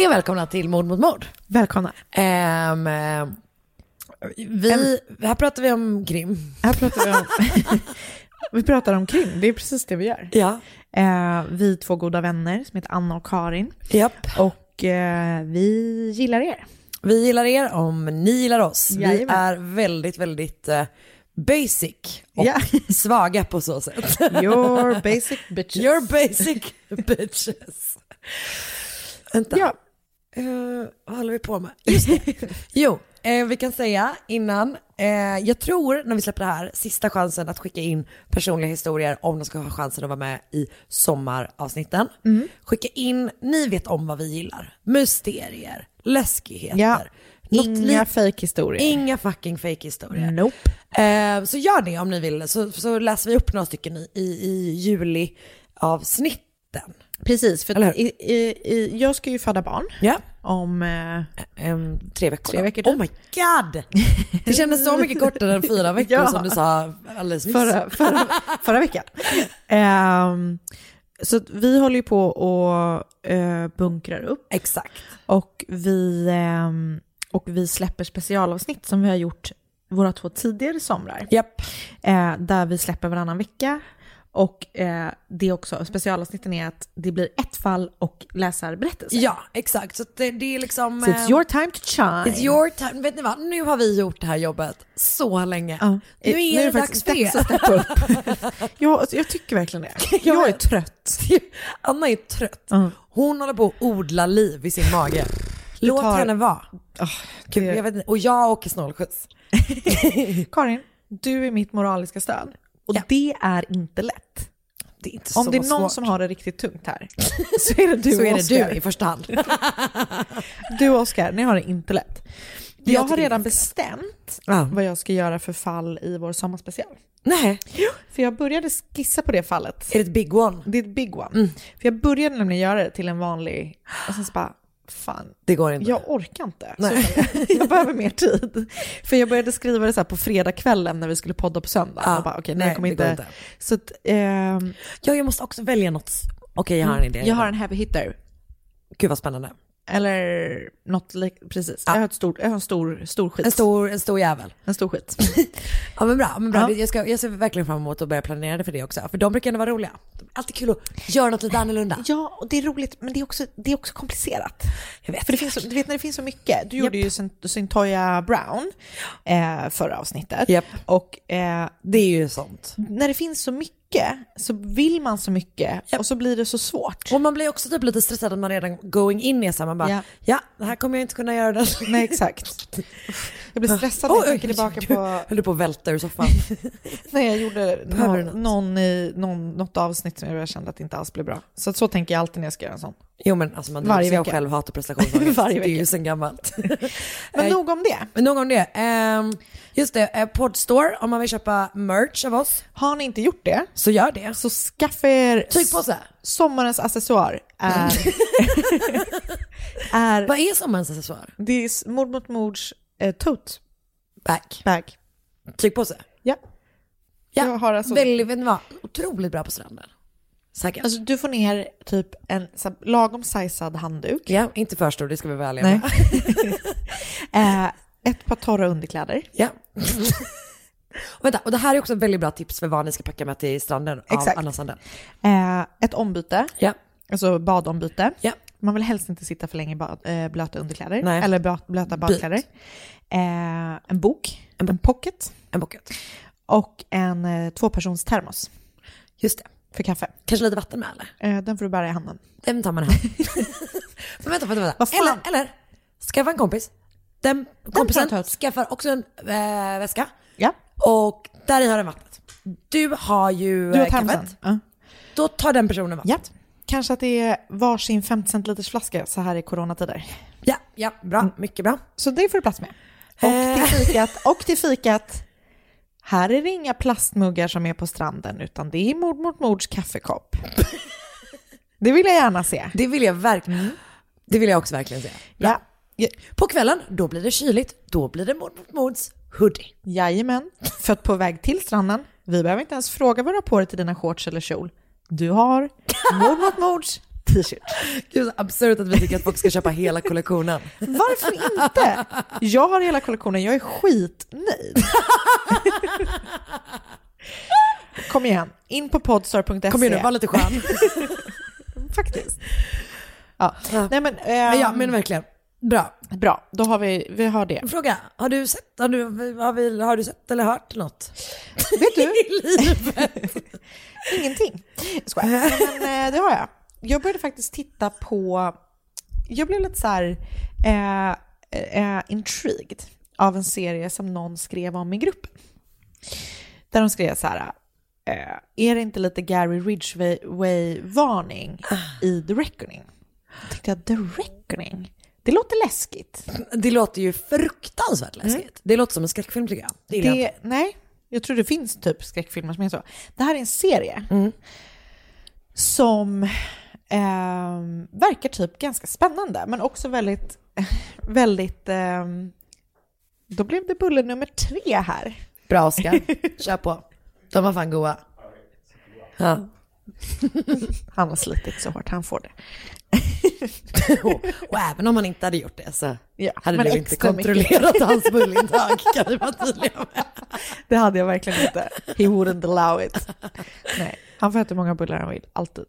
Hej och välkomna till Mord mot mord. Välkomna. Eh, vi, här pratar vi om krim. Här pratar vi om, vi pratar om krim, det är precis det vi gör. Ja. Eh, vi är två goda vänner som heter Anna och Karin. Japp. Och eh, vi gillar er. Vi gillar er om ni gillar oss. Vi Jajamän. är väldigt, väldigt eh, basic och Ja. svaga på så sätt. Your basic bitches. You're basic bitches. Vänta. Ja. Eh, vad håller vi på med? Just det. Jo, eh, vi kan säga innan, eh, jag tror när vi släpper det här, sista chansen att skicka in personliga historier om de ska ha chansen att vara med i sommaravsnitten. Mm. Skicka in, ni vet om vad vi gillar. Mysterier, läskigheter. Ja. något Inga lit- fake historier. Inga fucking fake historier. Nope. Eh, så gör det om ni vill, så, så läser vi upp några stycken i, i, i juli-avsnitten. Precis, för i, i, jag ska ju föda barn Ja. om... Eh, Em, tre veckor. Tre veckor. Oh my god! Det kändes så mycket kortare än fyra veckor Ja. som du sa alldeles nyss. förra, förra, förra veckan. Ehm, så vi håller ju på och eh, bunkrar upp Exakt. och vi, ehm, och vi släpper specialavsnitt som vi har gjort våra två tidigare somrar. Japp. Eh, där vi släpper varannan vecka. Och eh, det är också, specialavsnitten är att det blir ett fall och läsarberättelse. Ja, exakt. Så det, det är liksom... So it's eh, your time to shine. It's your time. Vet ni vad? Nu har vi gjort det här jobbet så länge. Ja. Nu är det dags faktiskt för dags er. att steppa upp. jag, jag tycker verkligen det. Jag är trött. Anna är trött. Ja. Hon håller på att odla liv i sin mage. Låt tar- henne vara. Oh, Gud, jag vet inte. Och jag åker snålskjuts. Karin, du är mitt moraliska stöd. Och Ja. det är inte lätt. Det inte Om det är någon svårt. som har det riktigt tungt här så är det du så är det du i första hand. Du och Oskar, ni har det inte lätt. Jag Jag har redan bestämt Ja. vad jag ska göra för fall i vår sommarspecial. Nej, För jag började skissa på det fallet. är det ett big one? Det är ett big one. Mm. För jag började nämligen göra det till en vanlig, och sen så bara, fan, Det går inte. jag orkar inte. Nej. Så jag, jag behöver mer tid. För jag började skriva det så på fredagskvällen när vi skulle podda på söndag. Ja, och bara, okej, nej, nej, kommer inte. inte. Så att, ehm, Ja, jag måste också välja något. Okej, jag har en idé. jag har en heavy hitter. Gud vad spännande. Eller något lik, precis. Ja. Jag har, ett stort, jag har en stor, stor skit. En stor, en stor jävel. en stor skit. Ja men bra, men bra. Ja. Jag, ska, jag ser verkligen fram emot att börja planera det för det också. För de brukar ändå vara roliga. Alltid kul att göra något lite annorlunda. Ja, och det är roligt, men det är också, det är också komplicerat. Jag vet. För det finns, du vet när det finns så mycket. Du gjorde ju Cint- Cintoya Brown eh, förra avsnittet. Japp. Och eh, Det är ju sånt. när det finns så mycket så vill man så mycket och så blir det så svårt. Och man blir också typ lite stressad att man redan going in är så här, man bara, ja. Ja. det här kommer jag inte kunna göra. Den. Nej, exakt. Jag blir stressad när jag tänker tillbaka på Höll du på att välta ur soffan? när jag gjorde någon, något? någon, i- någon, något avsnitt som jag kände att det inte alls blev bra. Så, så tänker jag alltid när jag ska göra en sån. Jo men alltså man drivs ju av vecka. självhat och prestationsångest. Varje Det är ju vecka. sen gammalt. Men Eh, nog om det. Men nog om det. Ehm, just det, eh, Podstore, om man vill köpa merch av oss, Har ni inte gjort det så gör det. så skaffa er Tygpåse. sommarens accessoar. Är, är, Vad är sommarens accessoar? det är mord mot mords eh, tote Back. bag. Tygpåse. Ja. Ja, Jag har alltså- väldigt, vet ni vad? Otroligt bra på stranden. Säkert. Alltså du får ner typ en så lagom sizad handduk. ja, inte för stor, det ska vi vara ärliga med. Eh, ett par torra underkläder. Ja. och, vänta, och det här är också ett väldigt bra tips för vad ni ska packa med till stranden av Exakt. Anna Sandell. Eh, ett ombyte, Ja. alltså badombyte. Ja. Man vill helst inte sitta för länge i bad, eh, blöta underkläder. Nej. Eller blöta, badkläder. Eh, en bok, en, pocket En bucket. och en eh, tvåpersons termos Just det. För kaffe. Kanske lite vatten med eller? Eh, den får du bära i handen. Den tar man hem. Men vänta, vänta, vänta. Eller, eller, skaffa en kompis. Den kompisen ut. skaffar också en äh, väska. Ja, Och där i har den vattnet. Du har ju du har termosen. kaffet. Ja. Då tar den personen vattnet. ja. Kanske att det är varsin 50 centiliters flaska så här i coronatider. Ja, ja, bra. Mycket bra. Så det får du plats med. Och Eh. till fikat, och till fikat, här är det inga plastmuggar som är på stranden utan det är mord mot mords kaffekopp. Det vill jag gärna se. Det vill jag verkligen. Det vill jag också verkligen säga. Ja. Ja, På kvällen, då blir det kyligt. Då blir det mord mot mords hoodie. Jajamän, för att på väg till stranden, vi behöver inte ens fråga vad du har på dig till dina shorts eller kjol. Du har mord mot mords t-shirt. Gud, så absurt att vi tycker att folk ska köpa hela kollektionen. Varför inte? Jag har hela kollektionen, jag är skitnöjd. Kom igen, in på podstar.se. Kom igen nu, var lite skön. Faktiskt. Ja. Ja. Nej men, Ja, ja, ehm, men verkligen. Bra. bra, då har vi, vi har det. Fråga, har du sett, har du, har vi, har du sett eller hört något? Vet du? I livet? Ingenting. Skojar. Nej, Men eh, det har jag. Jag började faktiskt titta på, jag blev lite så här eh, eh, intrigued av en serie som någon skrev om i gruppen. Där de skrev så här, eh, är det inte lite Gary Ridgway-varning i The Reckoning? Jag tänkte jag, The Reckoning? Det låter läskigt. Det låter ju fruktansvärt läskigt. Det låter som en skräckfilm tycker jag. Det jag Det, nej, jag tror det finns typ skräckfilmer som är så. Det här är en serie som ehm, verkar typ ganska spännande, men också väldigt, väldigt... ehm, då blev det bulle nummer tre här. Bra Oskar, kör på. De var fan goa. Ja. Han har slitit så hårt, han får det. Och, och även om han inte hade gjort det så Ja, hade du inte kontrollerat hans bullintag kan vi vara tydliga med. Det hade jag verkligen inte. He wouldn't allow it. Nej, han får äta hur många bullar han vill, alltid.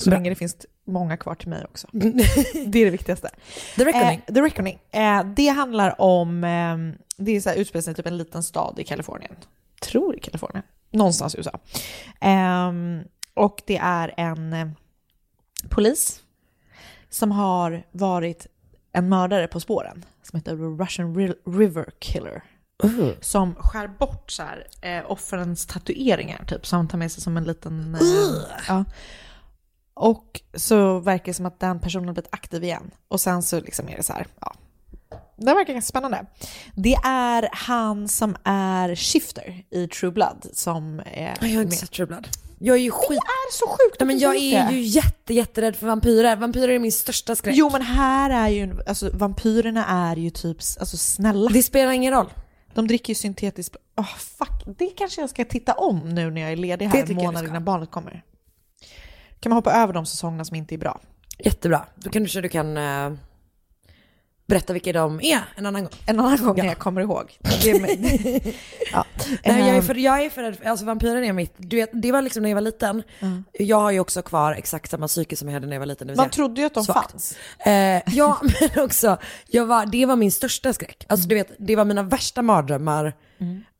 Så Bra. länge det finns många kvar till mig också. Det är det viktigaste. The Reckoning. Eh, The Reckoning. Eh, det handlar om, eh, det är så här, utspelar sig i typ en liten stad i Kalifornien. Tror i Kalifornien. Någonstans i USA. Ehm, och det är en eh, polis som har varit en mördare på spåren som heter Russian Ri- River Killer. Som skär bort så här, eh, offrens tatueringar typ, som han tar med sig som en liten... Eh, ja. Och så verkar det som att den personen har blivit aktiv igen. Och sen så liksom är det så här, ja. Det verkar ganska spännande. Det är han som är Shifter i True Blood som är Jag har inte med. sett True Blood. Jag är ju skit... Det är så sjukt Nej, men jag är ju jätte, jätterädd för vampyrer. Vampyrer är min största skräck. Jo men här är ju, alltså vampyrerna är ju typ, alltså snälla. Det spelar ingen roll. De dricker ju syntetiskt Åh fuck, det kanske jag ska titta om nu när jag är ledig här en månad innan barnet kommer. Kan man hoppa över de säsongerna som inte är bra? Jättebra. Då kanske du kan eh, berätta vilka de är en annan gång. En annan gång Ja. när jag kommer ihåg. Det är med, ja. Nej, jag är Ehm, för, jag är för för- alltså vampyrer är mitt, du vet, det var liksom när jag var liten. Jag har ju också kvar exakt samma psyke som jag hade när jag var liten. Man trodde ju att de svagt. fanns. Eh, ja, men också, jag var, det var min största skräck. Alltså du vet, det var mina värsta mardrömmar.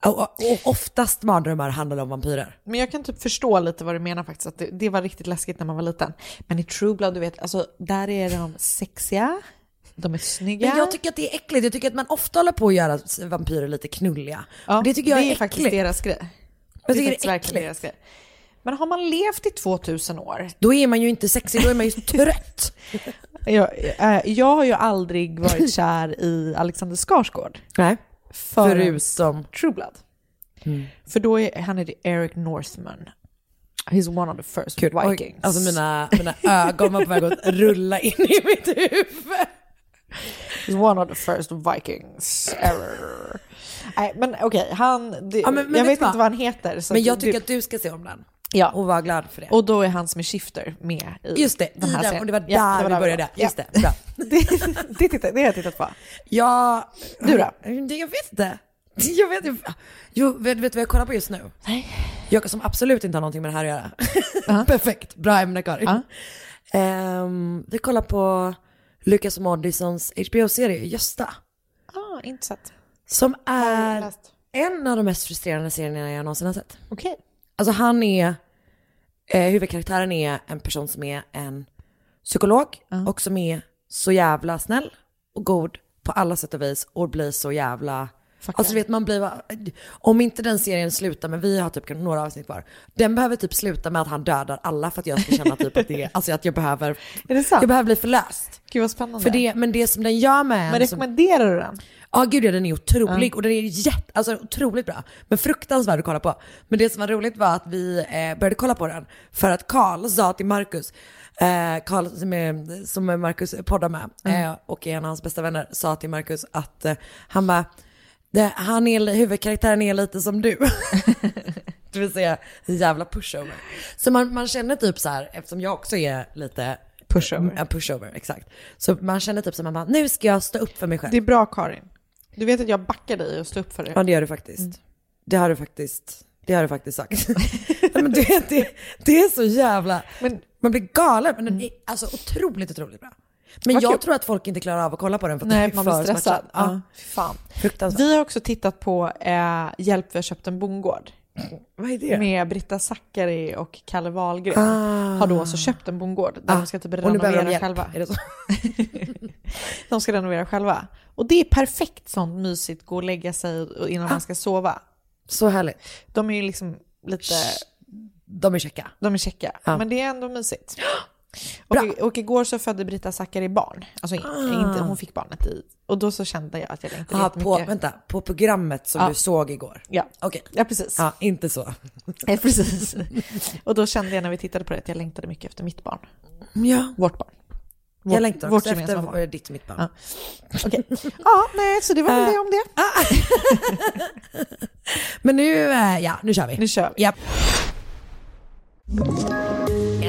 Och, och, och oftast mardrömmar handlade om vampyrer. Men jag kan typ förstå lite vad du menar faktiskt, att det, det var riktigt läskigt när man var liten. Men i True Blood, du vet, alltså där är de sexiga, de är snygga. Men jag tycker att det är äckligt. Jag tycker att man ofta håller på att göra vampyrer lite knulliga. ja, det tycker jag är, faktiskt äckligt. deras grej. Jag det är tycker faktiskt det är äckligt. Men har man levt i 2000 år, Då är man ju inte sexig, då är man ju trött. jag, äh, jag har ju aldrig varit kär i Alexander Skarsgård. Nej. Förutom... True Blood. För då är han är det Eric Northman. He's one of the first Kul. Vikings. Alltså mina, mina ögon var på väg att rulla in i mitt huvud. He's one of the first Vikings ever. Nej, men okej, han... Det, Ja, men- men jag vet inte vad? vad han heter. Men jag du- tycker att du ska se om den. Ja. Och vara glad för det. Och då är han som är Shifter med i Just det, den i här den, serien. och det var där Ja, det vi var började. Ja. Just det, bra. det, det, tittar, det har jag tittat på. Ja, Du då? Det, jag vet inte. Jag vet inte. Jo, vet, du vad jag kollar på just nu? Nej. Jag som absolut inte har någonting med det här att göra. Perfekt, bra ämne Karin. Ja. Ehm, vi kollar på Lucas Moodyssons HBO-serie Gösta. Ah, inte sett. Som är en av de mest frustrerande serierna jag någonsin har sett. Okej. Alltså han är, eh, huvudkaraktären är en person som är en psykolog och som är så jävla snäll och god på alla sätt och vis och blir så jävla Alltså vet man blir, bara- om inte den serien slutar, men vi har typ några avsnitt kvar. Den behöver typ sluta med att han dödar alla för att jag ska känna typ att det alltså att jag behöver, jag behöver bli förlöst. Gud vad spännande. För det, men det som den gör med Men en som, rekommenderar du den? Ja gud ja, den är otrolig och den är jätte, alltså otroligt bra. Men fruktansvärd att kolla på. Men det som var roligt var att vi eh, började kolla på den för att Karl sa till Marcus, eh, Karl som, är, som Marcus poddar med eh, och är en av hans bästa vänner, sa till Marcus att eh, han bara, det, han är, huvudkaraktären är lite som du. det vill säga en jävla pushover. Så man, man känner typ så här, eftersom jag också är lite Pushover. En pushover, exakt. Så man känner typ som man bara, nu ska jag stå upp för mig själv. Det är bra Karin. Du vet att jag backar dig och står upp för dig. Ja det gör du faktiskt. Det har du faktiskt, det har du faktiskt sagt. Men det, det, det är så jävla, Men- man blir galen. Men den är alltså otroligt, otroligt bra. Men jag kul. tror att folk inte klarar av att kolla på den för att Nej, man blir stressad. Ja, fan. Vi har också tittat på eh, Hjälp vi har köpt en bondgård. Vad är det? Med Britta Zackari och Kalle Wahlgren. Har då alltså köpt en bondgård där de ska typ Ah. de renovera hjälp. själva. De ska renovera själva. Och det är perfekt sånt mysigt, gå och lägga sig innan Ah. man ska sova. Så härligt. De är ju liksom lite, De är checka. de är checka. Ja. Men det är ändå mysigt. Bra. Och, och igår så födde Britta Zackari barn. Alltså inte, hon fick barnet i. Och då så kände jag att jag längtade Ah, på, vänta, på programmet som Ja. du såg igår? Ja. Okej. ja, precis. Ja, inte så. Ja, precis. Och då kände jag när vi tittade på det att jag längtade mycket efter mitt barn. Ja. Vårt barn. Vårt, Jag längtar också efter barn. ditt mitt barn. Ja. Okej. Ja, nej, så det var väl Äh. det om det. Men nu, eh, ja, nu kör vi. Nu kör vi. Ja.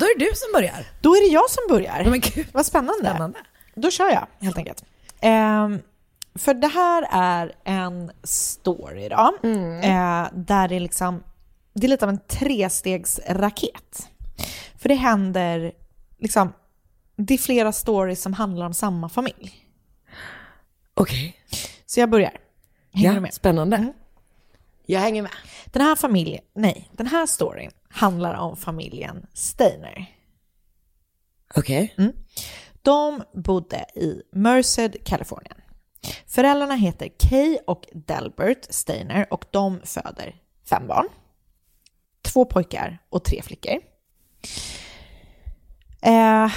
Då är det du som börjar. Då är det jag som börjar. Men gud. Vad spännande. Spännande. Då kör jag helt enkelt. Ehm, för det här är en story då, eh, där det liksom, det är lite av en trestegsraket. För det händer, liksom, det är flera stories som handlar om samma familj. Okej. Så jag börjar. Hänger du Ja, med? spännande. Jag hänger med. Den här familjen, nej, den här storyn handlar om familjen Steiner. Okej. De bodde i Merced, Kalifornien. Föräldrarna heter Kay och Delbert Steiner och de föder fem barn. Två pojkar och tre flickor. Eh,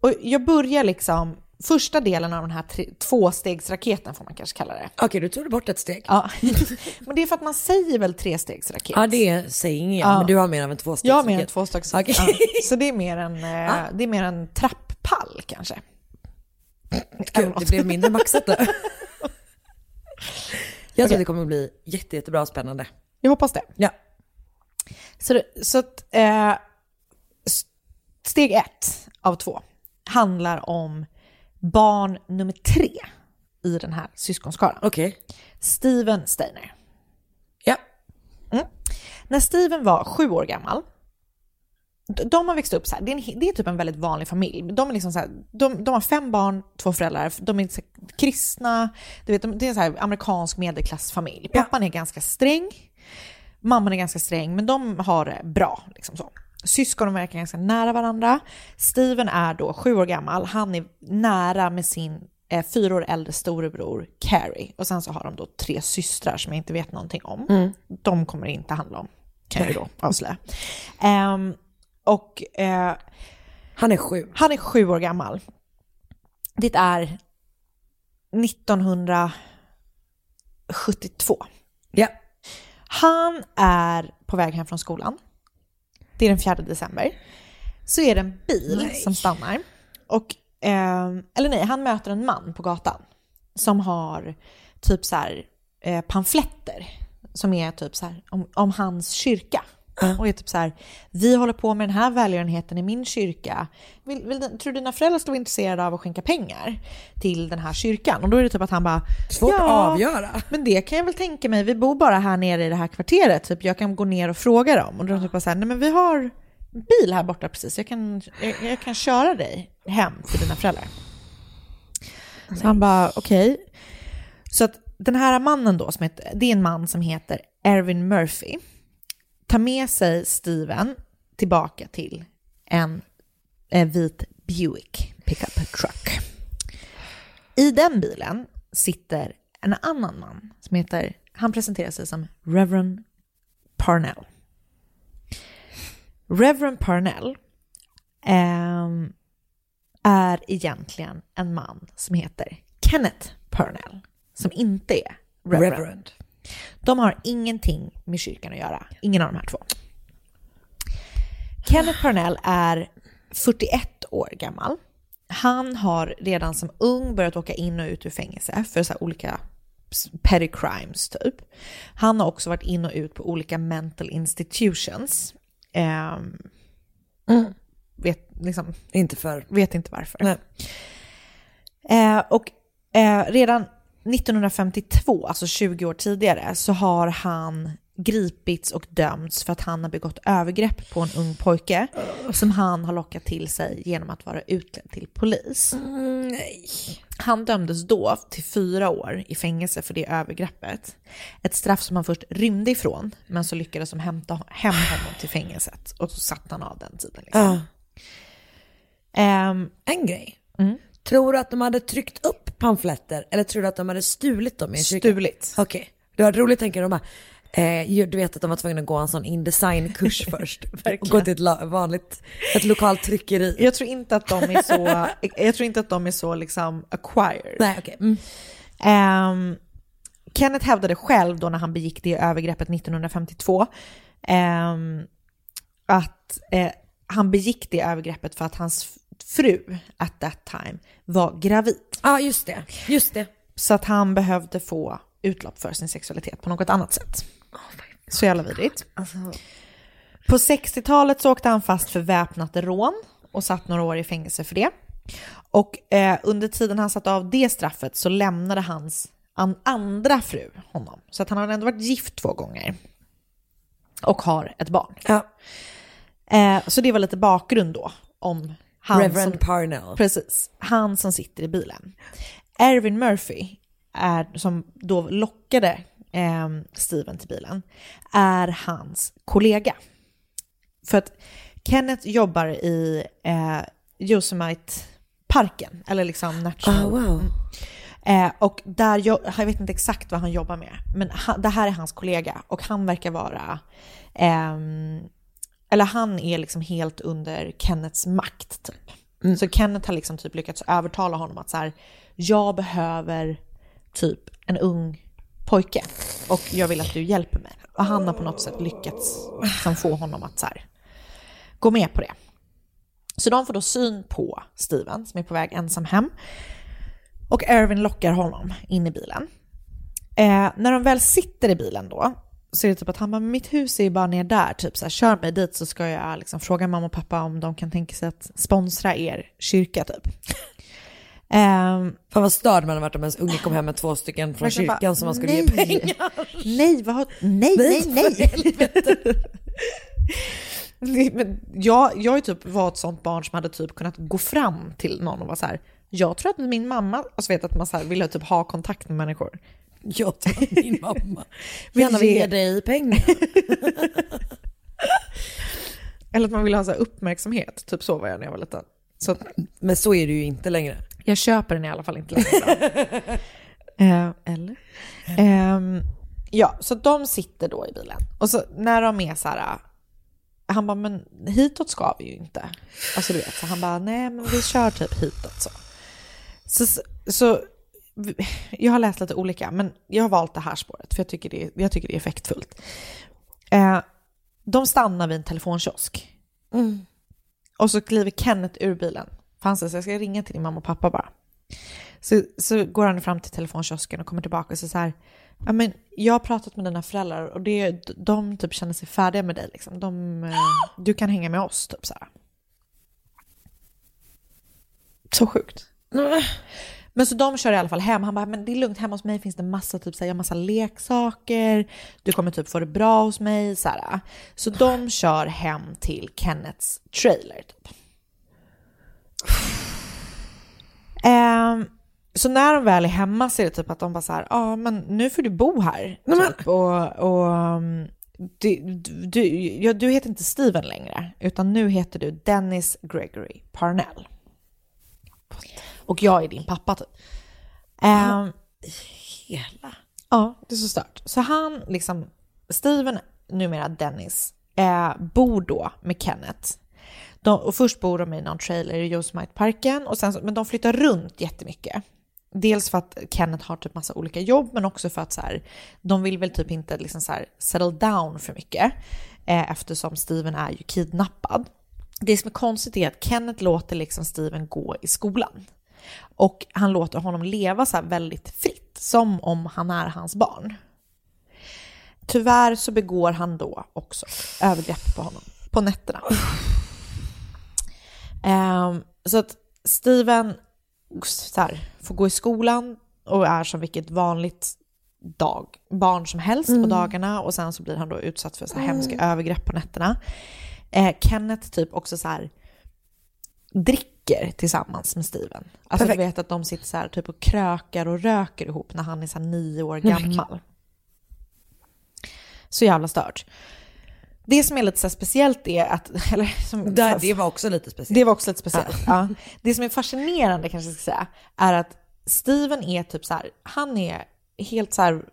och jag börjar liksom, första delen av den här tre, tvåstegsraketen får man kanske kalla det. Okej, du tog bort ett steg. Ja. Men det är för att man säger väl trestegsraket? Ja, det säger ingen jag, Ja. men du har mer av en tvåstegsraket. Jag har mer en tvåstegs... Okej. Ja. Så det är mer en, eh, det är mer en trapppall kanske. Kul, det blev mindre maxat då. Jag tror att det kommer att bli jätte, jättebra och spännande. Jag hoppas det. Ja. Så, så att, eh, steg ett av två handlar om barn nummer tre i den här syskonskaran. Okej. Steven Steiner. Ja. När Steven var sju år gammal, de har växt upp så här, det är, en, det är typ en väldigt vanlig familj. De, är liksom så här, de, de har fem barn, två föräldrar, de är kristna, du vet, de, det är en så här amerikansk medelklassfamilj. Pappan är ganska sträng, mamman är ganska sträng, men de har det bra. Liksom så. Syskonen verkar ganska nära varandra. Steven är då sju år gammal, han är nära med sin eh, fyra år äldre storebror Carrie. Och sen så har de då tre systrar som jag inte vet någonting om. De kommer det inte handla om, kan vi då avslöja. Ehm, och eh, Han är sju. han är sju år gammal. Det är 1972. Ja. Han är på väg hem från skolan. Det är den 4 december. Så är det en bil Nej. som stannar. Och, ehm, eller nej, han möter en man på gatan som har typ så här eh, pamfletter som är typ så här om, om hans kyrka. Och är typ så här, vi håller på med den här välgörenheten i min kyrka. Vill, vill, tror dina föräldrar skulle vara intresserade av att skänka pengar till den här kyrkan? Och då är det typ att han bara, Svårt att avgöra. men det kan jag väl tänka mig, vi bor bara här nere i det här kvarteret, typ jag kan gå ner och fråga dem. Och då är de typ bara så här, nej men vi har bil här borta precis, jag kan, jag, jag kan köra dig hem till dina föräldrar. Så han bara, okej. Så att den här mannen då, som heter, det är en man som heter Erwin Murphy, tar med sig Steven tillbaka till en, en vit Buick pickup truck. I den bilen sitter en annan man som heter, han presenterar sig som Reverend Parnell. Reverend Parnell eh, är egentligen en man som heter Kenneth Parnell, som inte är Reverend. Reverend. De har ingenting med kyrkan att göra, ingen av de här två. Kenneth Parnell är 41 år gammal. Han har redan som ung börjat åka in och ut ur fängelse för så olika petty crimes typ. Han har också varit in och ut på olika mental institutions. Ehm, vet, liksom, Inte för... vet inte varför. Eh, och eh, redan 1952, alltså 20 år tidigare, så har han gripits och dömts för att han har begått övergrepp på en ung pojke som han har lockat till sig genom att vara utklädd till polis. Nej. Han dömdes då till fyra år i fängelse för det övergreppet. Ett straff som han först rymde ifrån, men så lyckades de hämta hem honom till fängelset och så satt han av den tiden. Liksom. Ja. Ehm, En grej. Mm. Tror du att de hade tryckt upp pamfletter eller tror du att de hade stulit dem i en kyrka? stulit. Okej. Det var roligt tänker de bara, eh, du vet att de var tvungna att gå en sån Indesign-kurs först. och gå till ett vanligt, ett lokalt tryckeri. Jag tror inte att de är så, jag tror inte att de är så liksom acquired. Nej okej. Mm. Ehm, Kenneth hävdade själv då när han begick det övergreppet 1952 ehm, att eh, han begick det övergreppet för att hans fru at that time var gravid. Ja just det, just det. Så att han behövde få utlopp för sin sexualitet på något annat sätt. Så jävla vidrigt. Alltså, På 60-talet så åkte han fast för väpnat rån och satt några år i fängelse för det. Och eh, under tiden han satt av det straffet så lämnade hans an- andra fru honom. Så att han har ändå varit gift två gånger. Och har ett barn. ja. Eh, så det var lite bakgrund då om han Reverend som, Parnell. Precis, han som sitter i bilen. Erwin Murphy, är, som då lockade eh, Steven till bilen, är hans kollega. För att Kenneth jobbar i eh, Yosemite-parken, eller liksom National... Oh, wow. Eh, och där, jo- jag vet inte exakt vad han jobbar med, men han, det här är hans kollega och han verkar vara, ehm, eller han är liksom helt under Kennets makt typ. Så Kenneth har liksom typ lyckats övertala honom att så här, jag behöver typ en ung pojke och jag vill att du hjälper mig. Och han har på något sätt lyckats liksom få honom att så här, gå med på det. Så de får då syn på Steven som är på väg ensam hem. Och Erwin lockar honom in i bilen. Eh, när de väl sitter i bilen då, så är det typ att han bara, mitt hus är ju bara ner där, typ så här, kör mig dit så ska jag liksom fråga mamma och pappa om de kan tänka sig att sponsra er kyrka typ. Ehm, Fan vad störd man hade varit om ens unge kom hem med två stycken från Verkligen bara, kyrkan som man skulle ge nej. pengar. nej, vad, nej, nej, nej. Nej, Men jag, jag typ var ett sånt barn som hade typ kunnat gå fram till någon och vara så här, jag tror att min mamma, alltså vet att man så här ville typ ha kontakt med människor. Jag att min mamma Vill gärna vill ge dig pengar. Eller att man vill ha så uppmärksamhet. Typ så var jag när jag var liten. Så att Men så är det ju inte längre. jag köper den i alla fall inte längre. eh, eller? Ehm, ja, så de sitter då i bilen. Och så när de är så här, han bara, men hitåt ska vi ju inte. Alltså du vet, så han bara, nej men vi kör typ hitåt. Så, så, så jag har läst lite olika, men jag har valt det här spåret för jag tycker det är, jag tycker det är effektfullt. Eh, de stannar vid en telefonkiosk. Och så kliver Kenneth ur bilen. För han säger så jag ska ringa till din mamma och pappa bara. Så, så går han fram till telefonkiosken och kommer tillbaka och säger så här, ja men jag har pratat med dina föräldrar och det, de typ känner sig färdiga med dig liksom. De, eh, du kan hänga med oss typ så här. Så sjukt. Men så de kör i alla fall hem. Han bara, men det är lugnt, hemma hos mig finns det massa, typ, så här, jag har massa leksaker, du kommer typ få det bra hos mig. Så, här. så de kör hem till Kennets trailer. Typ. Ehm, så när de väl är hemma så är det typ att de bara så här, ja ah, men nu får du bo här. Typ. Och, och um, du, du, ja, du heter inte Steven längre, utan nu heter du Dennis Gregory Parnell. Och jag är din pappa typ. Ehm, Hela. Ja, det är så stört. Så han, liksom, Steven, numera Dennis, eh, bor då med Kenneth. De, och först bor de i någon trailer i Yosemite-parken, och sen, så- men de flyttar runt jättemycket. Dels för att Kenneth har typ massa olika jobb, men också för att så här, de vill väl typ inte liksom så här, settle down för mycket, eh, eftersom Steven är ju kidnappad. Det som är konstigt är att Kenneth låter liksom Steven gå i skolan. Och han låter honom leva så väldigt fritt, som om han är hans barn. Tyvärr så begår han då också övergrepp på honom på nätterna. Ehm, så att Steven så här, får gå i skolan och är som vilket vanligt dag, barn som helst på dagarna och sen så blir han då utsatt för så här hemska övergrepp på nätterna. Eh, Kenneth typ också så här dricker tillsammans med Steven. Alltså du Perfekt. vet att de sitter så här typ och krökar och röker ihop när han är så nio år gammal. Så jävla stört. Det som är lite så speciellt är att, eller som, Det, det var också lite speciellt. det var också lite speciellt. Ja. Det som är fascinerande kanske jag ska säga är att Steven är typ så här, han är helt så här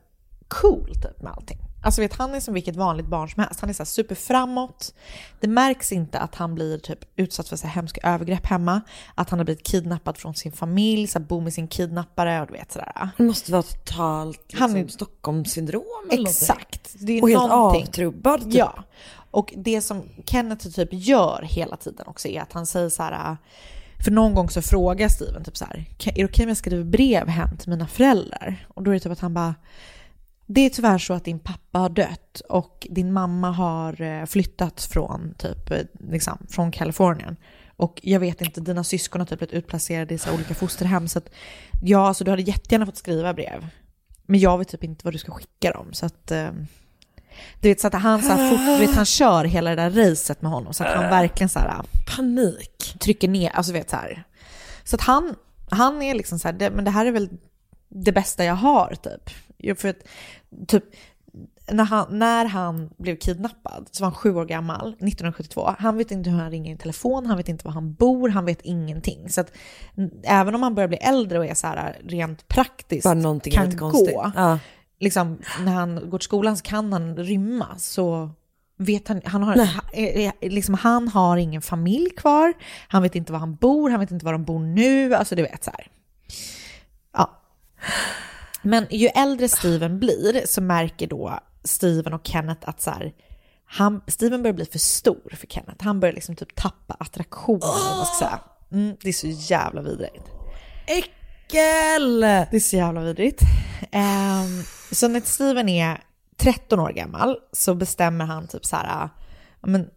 cool typ med allting. Alltså vet, han är som vilket vanligt barn som helst. Han är så här superframåt. Det märks inte att han blir typ utsatt för så här hemska övergrepp hemma. Att han har blivit kidnappad från sin familj, så här bor med sin kidnappare och du vet sådär. Det måste vara totalt liksom, Han är- Stockholmssyndrom eller. Exakt. Det är Och helt någonting. avtrubbad. Typ. Ja. Och det som Kenneth typ gör hela tiden också är att han säger så här, för någon gång så frågar Steven typ så här, "Kan- är det okej om jag skriver brev hem till mina föräldrar? Och då är det typ att han bara, det är tyvärr så att din pappa har dött och din mamma har eh, flyttat från typ, eh, liksom, från Kalifornien. Och jag vet inte, dina syskon har typ blivit utplacerade i så olika fosterhem. Så att, ja, alltså du hade jättegärna fått skriva brev. Men jag vet typ inte vad du ska skicka dem. Så att, eh, du vet, så att han, så här, fort, vet, han kör hela det där racet med honom. Så att han verkligen så här, Panik. trycker ner, alltså vet så här. Så att han, han är liksom så här, det, men det här är väl det bästa jag har typ. Jo, För att, typ när han, när han blev kidnappad så var han sju år gammal, 1972. Han vet inte hur han ringer i telefon, han vet inte var han bor, han vet ingenting. Så att även om han börjar bli äldre och är så här rent praktiskt kan gå, Ja. liksom, när han går till skolan så kan han rymma. Så vet han, han har, Nej. liksom, han har ingen familj kvar, han vet inte var han bor, han vet inte var de bor nu, alltså du vet så här. Ja. Men ju äldre Steven blir så märker då Steven och Kenneth att så här, han, Steven börjar bli för stor för Kenneth. Han börjar liksom typ tappa attraktionen, säga. Mm, det är så jävla vidrigt. Äckel! Det är så jävla vidrigt. Ehm, så när Steven är 13 år gammal så bestämmer han typ så här, men,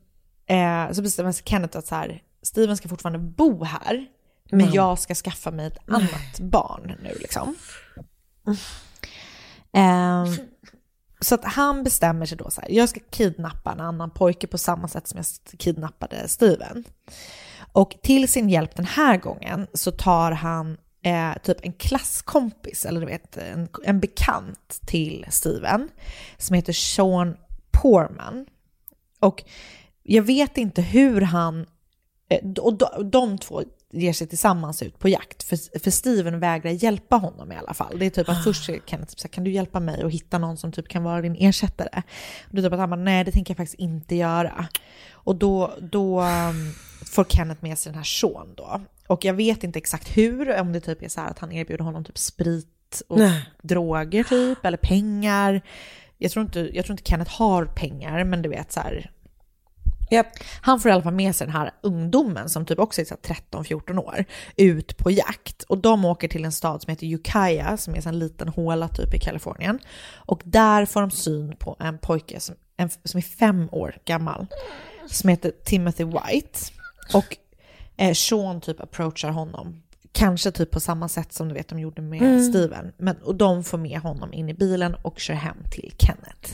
eh, så bestämmer Kenneth att så här, Steven ska fortfarande bo här, men jag ska skaffa mig ett annat barn nu liksom. Ehm, så att han bestämmer sig då så här, jag ska kidnappa en annan pojke på samma sätt som jag kidnappade Steven. Och till sin hjälp den här gången så tar han eh, typ en klasskompis, eller du vet en, en bekant till Steven, som heter Sean Porman. Och jag vet inte hur han, eh, och de, de två ger sig tillsammans ut på jakt, för, för Steven vägrar hjälpa honom i alla fall. Det är typ att först säger Kenneth typ så här, kan du hjälpa mig att hitta någon som typ kan vara din ersättare? Och är typ att han bara, nej det tänker jag faktiskt inte göra. Och då, då um, får Kenneth med sig den här Sean då. Och jag vet inte exakt hur, om det typ är så här att han erbjuder honom typ sprit och Nej. droger typ, eller pengar. Jag tror, inte, jag tror inte Kenneth har pengar, men du vet så här. Japp. Han får i alla fall med sig den här ungdomen som typ också är så här 13-14 år ut på jakt. Och de åker till en stad som heter Ukiah som är en liten håla typ i Kalifornien. Och där får de syn på en pojke som, en, som är fem år gammal som heter Timothy White. Och eh, Sean typ approachar honom. Kanske typ på samma sätt som du vet de gjorde med Steven. Men, och de får med honom in i bilen och kör hem till Kenneth.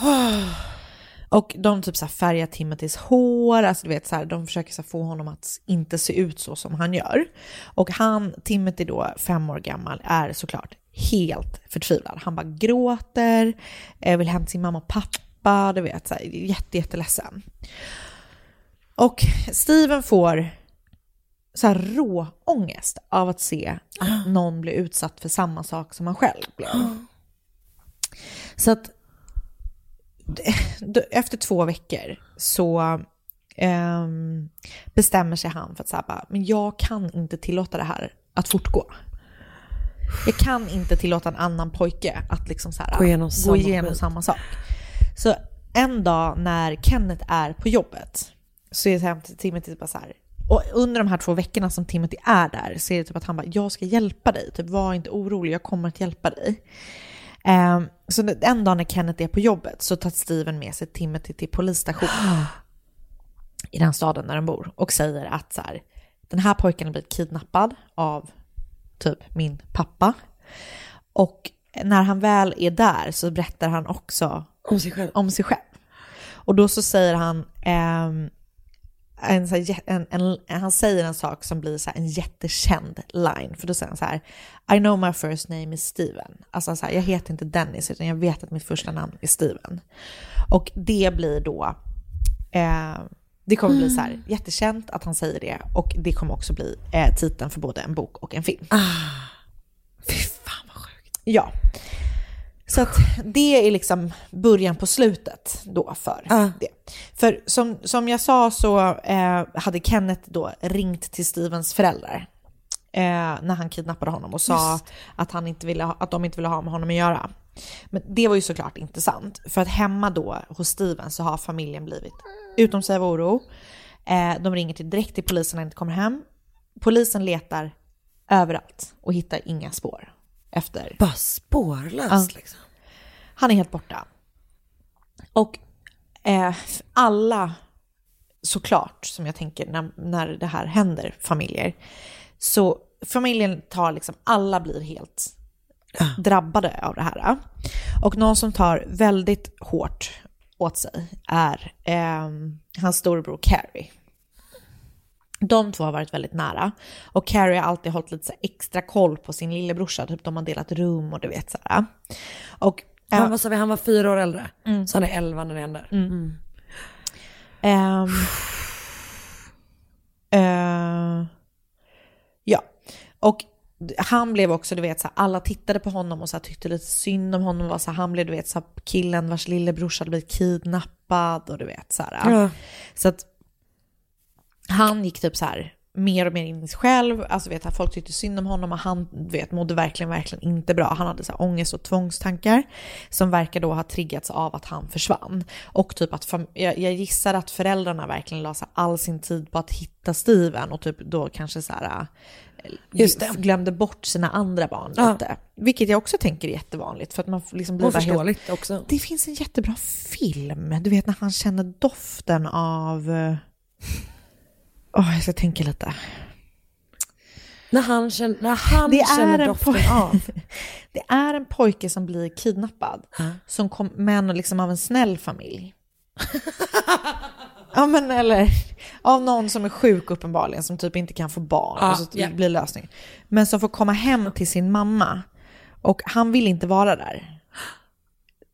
Och de typ så här färgar Timothys hår, alltså du vet så här, de försöker så få honom att inte se ut så som han gör. Och han, Timothy då, fem år gammal, är såklart helt förtvivlad. Han bara gråter, eh, vill hem till sin mamma och pappa, du vet så här, jätte, jätteledsen. Och Steven får så här rå ångest av att se att någon blir utsatt för samma sak som han själv blev. Så att efter två veckor så ehm, bestämmer sig han för att säga men jag kan inte tillåta det här att fortgå. Jag kan inte tillåta en annan pojke att liksom så här, Gå igenom gå samma igenom skit. samma sak. Så en dag när Kenneth är på jobbet så är det till Timothy bara så här, och under de här två veckorna som Timothy är där så är det typ att han bara, jag ska hjälpa dig, typ var inte orolig, jag kommer att hjälpa dig. Ehm, så en dag när Kenneth är på jobbet så tar Steven med sig Timothy till polisstationen i den staden där de bor och säger att så här, den här pojken har blivit kidnappad av typ min pappa. Och när han väl är där så berättar han också Om sig själv. om sig själv. Och då så säger han ehm, en, en, en, han säger en sak som blir så en jättekänd line. För då säger han så här, I know my first name is Steven. Alltså så här, jag heter inte Dennis utan jag vet att mitt första namn är Steven. Och det blir då, eh, det kommer bli så här, jättekänt att han säger det och det kommer också bli eh, titeln för både en bok och en film. Fy fan vad sjukt. Ja. Så att det är liksom början på slutet då för Ja. det. För som, som jag sa så eh, hade Kenneth då ringt till Stevens föräldrar eh, när han kidnappade honom och sa att, han inte ville ha, att de inte ville ha med honom att göra. Men det var ju såklart inte sant. För att hemma då hos Steven så har familjen blivit utom sig av oro. Eh, de ringer till, direkt till polisen när de inte kommer hem. Polisen letar överallt och hittar inga spår efter Bara spårlöst Ja. liksom. han är helt borta. Och eh, alla, såklart, som jag tänker när, när det här händer familjer, så familjen tar liksom, alla blir helt drabbade av det här. Och någon som tar väldigt hårt åt sig är eh, hans storebror Carrie. De två har varit väldigt nära. Och Carrie har alltid hållit lite extra koll på sin lillebrorsa. Typ de har delat rum och du vet så här. Och Han, var, vi, han var fyra år äldre. Så han är elva när det händer. Ehm, eh, ja, och han blev också, du vet, så alla tittade på honom och så tyckte lite synd om honom. Var så han blev, du vet, så killen vars lillebrorsa hade blivit kidnappad och du vet så här. Ja. Så att han gick typ så här mer och mer in i sig själv. Alltså vet att folk tyckte synd om honom och han vet, mådde verkligen, verkligen inte bra. Han hade så här ångest och tvångstankar som verkar då ha triggats av att han försvann. Och typ att jag, jag gissar att föräldrarna verkligen la all sin tid på att hitta Steven och typ då kanske så här eh, glömde bort sina andra barn Ja. lite. Vilket jag också tänker är jättevanligt för att man liksom blir Och helt också. det finns en jättebra film, du vet när han känner doften av... Åh, jag ska tänka lite. När han känner, när han Det känner är, en doften av. det är en pojke som blir kidnappad, Ja. som kom, men liksom av en snäll familj. ja men eller av någon som är sjuk uppenbarligen, som typ inte kan få barn. Ja, och så ja. blir lösning. Men som får komma hem till sin mamma och han vill inte vara där.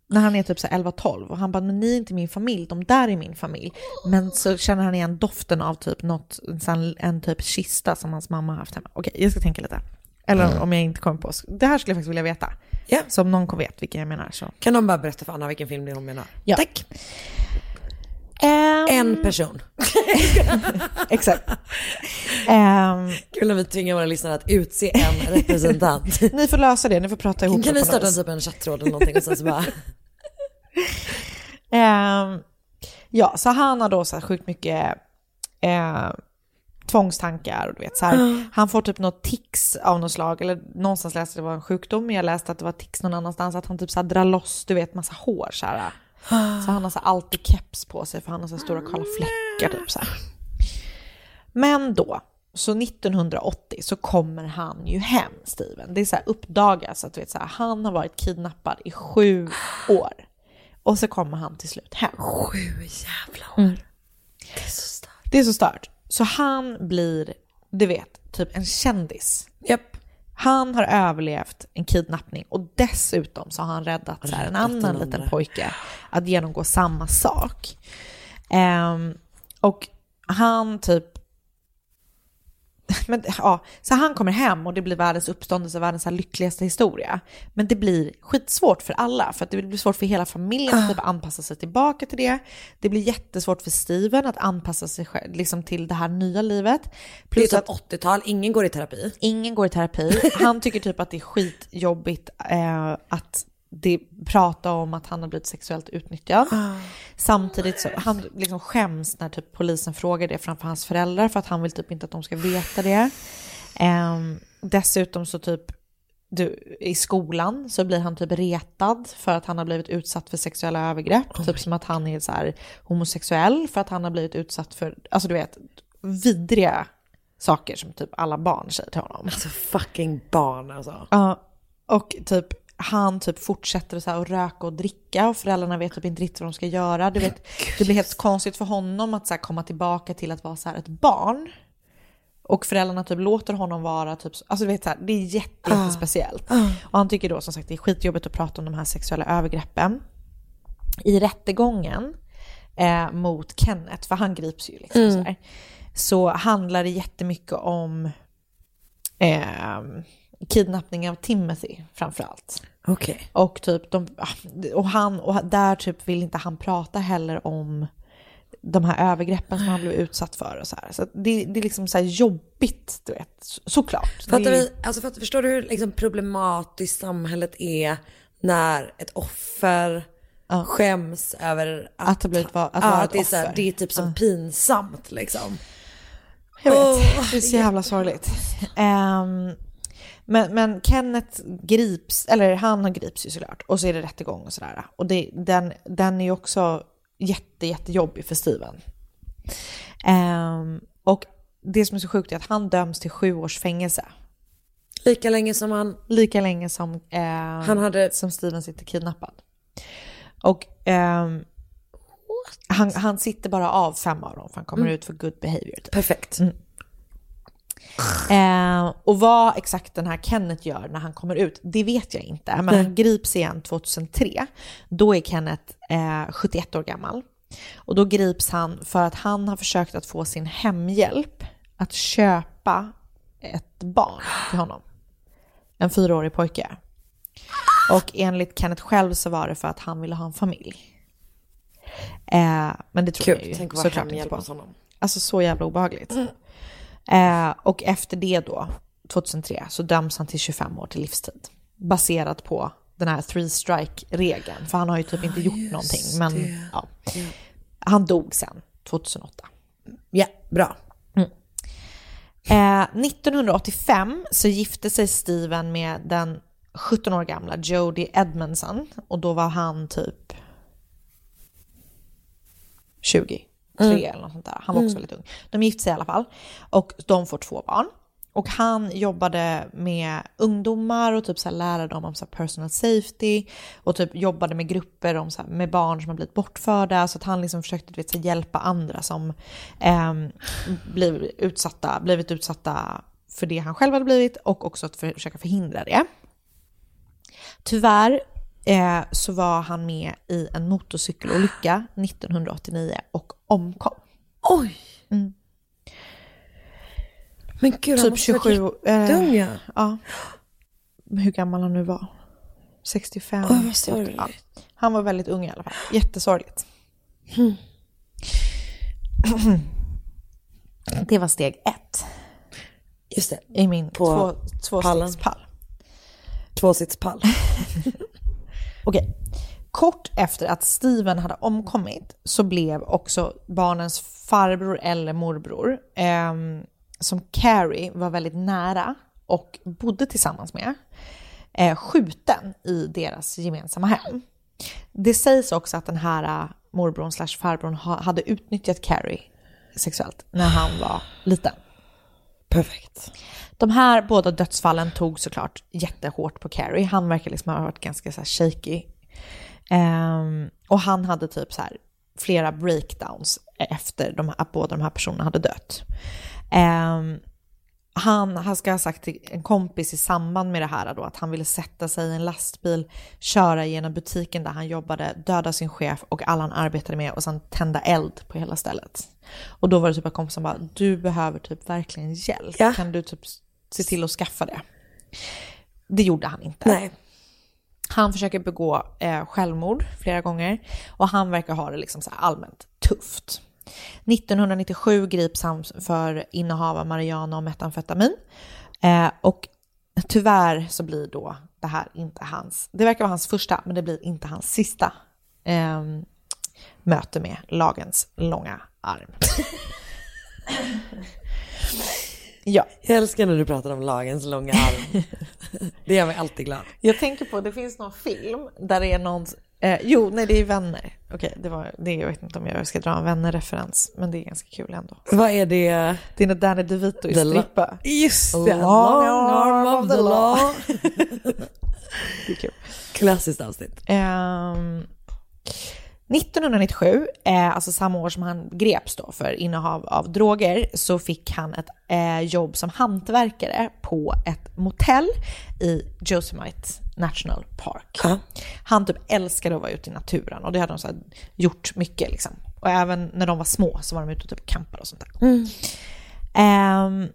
När han är typ så här 11-12 och han bara, men ni är inte min familj, de där är min familj. Men så känner han igen doften av typ något, en, en typ kista som hans mamma har haft hemma. Okej, jag ska tänka lite. Eller om jag inte kommer på. Det här skulle jag faktiskt vilja veta. Ja. Så om någon vet vilken jag menar så. Kan någon bara berätta för Anna vilken film det är hon menar? Ja. Tack. Ehm, En person. Exakt. Ehm, Kul när vi tvingar våra lyssnare att utse en representant. ni får lösa det, ni får prata ihop kan vi starta något typ en chattråd eller någonting och sen så bara... Ehm, ja, så han har då så här sjukt mycket eh, tvångstankar och du vet så här, han får typ något tics av något slag, eller någonstans läste jag att det var en sjukdom, men jag läste att det var tics någon annanstans, att han typ så här drar loss, du vet, massa hår så här. Så han har så alltid keps på sig för han har så stora kalla fläckar typ så här. Men då, så 1980 så kommer han ju hem, Steven. Det är så här uppdagas att du vet så här, han har varit kidnappad i sju år. Och så kommer han till slut hem. Sju jävla år. Det är så starkt. Det är så stört. Så han blir, du vet, typ en kändis. Japp. Han har överlevt en kidnappning och dessutom så har han räddat här, en Räddat annan liten pojke att genomgå samma sak. Ehm, och han typ men, ja, så han kommer hem och det blir världens uppståndelse, världens här lyckligaste historia. Men det blir skitsvårt för alla, för att det blir svårt för hela familjen att typ anpassa sig tillbaka till det. Det blir jättesvårt för Steven att anpassa sig själv, liksom till det här nya livet. Det är Plus typ att 80-tal, ingen går i terapi. ingen går i terapi. Han tycker typ att det är skitjobbigt eh, att det, prata om att han har blivit sexuellt utnyttjad. Samtidigt så han liksom skäms när typ polisen frågar det framför hans föräldrar för att han vill typ inte att de ska veta det. Ehm, dessutom så typ du, i skolan så blir han typ retad för att han har blivit utsatt för sexuella övergrepp. typ som att han är så här homosexuell för att han har blivit utsatt för, alltså du vet, vidriga saker som typ alla barn säger till honom. Alltså fucking barn alltså. Ja, och typ han typ fortsätter så här att röka och dricka och föräldrarna vet typ inte riktigt vad de ska göra. Du vet, det blir helt konstigt för honom att så här komma tillbaka till att vara så här ett barn. Och föräldrarna typ låter honom vara typ, alltså du vet så här, det är jätte, jättespeciellt. Och han tycker då som sagt det är skitjobbigt att prata om de här sexuella övergreppen. I rättegången eh, mot Kenneth, för han grips ju liksom så här, så handlar det jättemycket om eh, kidnappning av Timothy framförallt. Okej. Och typ de, och han, och där typ vill inte han prata heller om de här övergreppen som han blev utsatt för och så här. Så att det, det är liksom så här jobbigt, du vet, Så- såklart. Fattar det, vi, alltså fattar, förstår du hur liksom problematiskt samhället är när ett offer skäms över att, Att ha blivit att vara ett det, är så här, det är typ som pinsamt liksom. Jag vet, Åh, det är så jävla sorgligt. Ehm, men, men Kenneth grips, eller han har grips ju såklart, och så är det rättegång och sådär. Och det, den, den är ju också jätte, jättejobbig för Steven. Ehm, och det som är så sjukt är att han döms till sju års fängelse. Lika länge som han, Lika länge som, eh, han hade, som Steven sitter kidnappad. Och ehm, han, han sitter bara av fem av dem för han kommer ut för good behavior. Typ. perfekt. Eh, och vad exakt den här Kenneth gör när han kommer ut, det vet jag inte. Men han grips igen 2003. Då är Kenneth eh, 71 år gammal. Och då grips han för att han har försökt att få sin hemhjälp att köpa ett barn till honom. En fyraårig pojke. Och enligt Kenneth själv så var det för att han ville ha en familj. Eh, men det tror jag Kul, ju tänk att vara såklart inte på. honom. Alltså så jävla obehagligt. Eh, och efter det då, 2003, så döms han till 25 år till livstid. Baserat på den här three strike-regeln. För han har ju typ inte gjort någonting. Men ja. Han dog sen, 2008. Ja, bra. Eh, 1985 så gifte sig Steven med den 17 år gamla Jodie Edmondson. Och då var han typ 23 eller något sånt där. Han var också väldigt ung. De gifte sig i alla fall. Och de får två barn. Och han jobbade med ungdomar och typ så här lärde dem om så personal safety och typ jobbade med grupper om så med barn som har blivit bortförda så att han liksom försökte vet, så hjälpa andra som ehm, blivit, utsatta, blivit utsatta för det han själv hade blivit och också att försöka förhindra det. Tyvärr eh, så var han med i en motorcykelolycka 1989 och omkom. Oj! Mm. Men gud, han Typ måste 27 varit eh, ja. Ja. Hur gammal han nu var? 65? Åh, vad sorgligt. Ja. Han var väldigt ung i alla fall. Jättesorgligt. Det var steg ett Just det, i min På två, pallen. tvåstegspall. Okej. Kort efter att Steven hade omkommit så blev också barnens farbror eller morbror, eh, som Carrie var väldigt nära och bodde tillsammans med, eh, skjuten i deras gemensamma hem. Det sägs också att den här eh, morbrorn slash farbrorn hade utnyttjat Carrie sexuellt när han var liten. Perfekt. De här båda dödsfallen tog såklart jättehårt på Carrie. Han verkar liksom ha varit ganska så här shaky. Um, och han hade typ så här flera breakdowns efter de här, att båda de här personerna hade dött. Um, han, han ska ha sagt till en kompis i samband med det här då att han ville sätta sig i en lastbil, köra genom butiken där han jobbade, döda sin chef och alla han arbetade med och sen tända eld på hela stället. Och då var det typ att kompisen bara, du behöver typ verkligen hjälp. Ja. Kan du typ se till att skaffa det? Det gjorde han inte. Nej. Han försöker begå eh, självmord flera gånger och han verkar ha det liksom så allmänt tufft. 1997 grips han för innehav av marijuana och metamfetamin. Eh, och tyvärr så blir då det här inte hans, det verkar vara hans första, men det blir inte hans sista eh, möte med lagens långa arm. ja. Jag älskar när du pratar om lagens långa arm. det gör mig alltid glad. Jag tänker på, det finns någon film där det är någon, eh, jo nej det är vänner. Okej, det var, det, jag vet inte om jag ska dra en vänner-referens, men det är ganska kul ändå. Vad är det? Det är när Danny DeVito The lo- strippa. Just det, Long long arm of the law. Det är kul. Klassiskt avsnitt. Ehm, 1997, eh, alltså samma år som han greps då för innehav av droger, så fick han ett eh, jobb som hantverkare på ett motell i Yosemite National Park. Ja. Han typ älskade att vara ute i naturen och det hade de så gjort mycket liksom. Och även när de var små så var de ute och typ campade och sånt där. Ehm,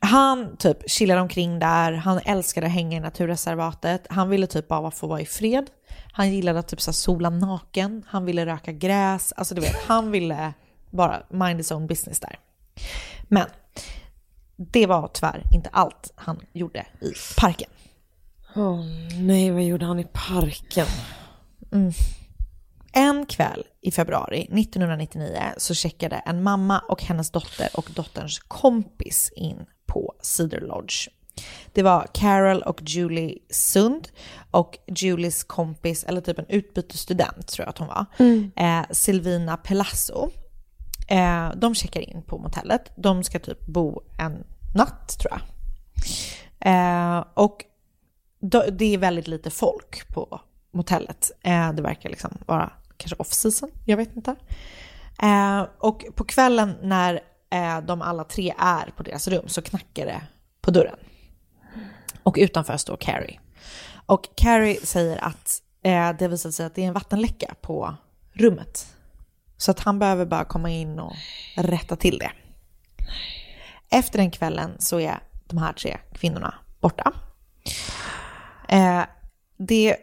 han typ chillade omkring där, han älskade att hänga i naturreservatet, han ville typ bara få vara i fred. Han gillade att typ så sola naken, han ville röka gräs, alltså du vet, han ville bara mind his own business där. Men det var tyvärr inte allt han gjorde i parken. Åh nej, vad gjorde han i parken? En kväll i februari 1999 så checkade en mamma och hennes dotter och dotterns kompis in på Cedar Lodge. Det var Carol och Julie Sund och Julies kompis, eller typ en utbytesstudent tror jag att hon var, eh, Silvina Pelasso. Eh, de checkar in på motellet. De ska typ bo en natt tror jag. Eh, och då, det är väldigt lite folk på motellet. Eh, det verkar liksom vara kanske off-season, jag vet inte. Eh, och på kvällen när eh, de alla tre är på deras rum så knackar det på dörren. Och utanför står Carrie. Och Carrie säger att eh, det visat sig att det är en vattenläcka på rummet. Så att han behöver bara komma in och rätta till det. Efter den kvällen så är de här tre kvinnorna borta. Eh, det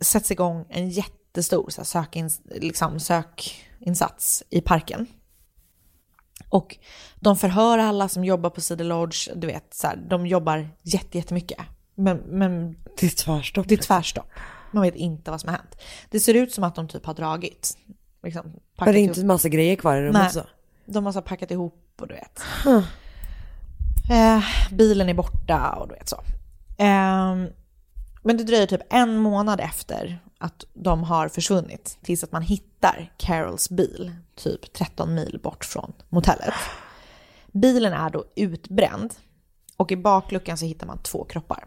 sätts igång en jättestor så här, sökins, liksom, sökinsats i parken. Och de förhör alla som jobbar på Cedar Lodge, du vet, så här, de jobbar jätte, jättemycket. Men, men Det är tvärstopp. det är tvärstopp. Man vet inte vad som har hänt. Det ser ut som att de typ har dragit. Liksom, Men det är ihop. inte massa grejer kvar i rummet så? De har så packat ihop och du vet. Eh, bilen är borta och du vet så. Ehm, men det dröjer typ en månad efter att de har försvunnit tills att man hittar Carols bil typ 13 mil bort från motellet. Bilen är då utbränd och i bakluckan så hittar man två kroppar.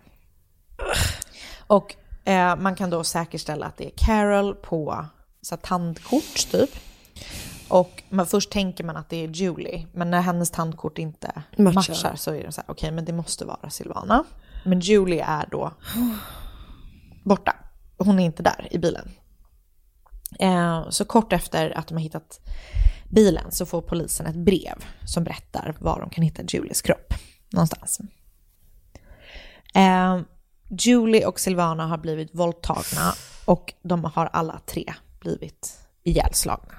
Och eh, man kan då säkerställa att det är Carol på så här, tandkort typ. Och man, först tänker man att det är Julie, men när hennes tandkort inte Matchar. matchar, så är det så här, okej men det måste vara Silvana. Men Julie är då borta. hon är inte där i bilen. Eh, så kort efter att de har hittat bilen så får polisen ett brev som berättar var de kan hitta Julies kropp någonstans. Eh, Julie och Silvana har blivit våldtagna och de har alla tre blivit ihjälslagna.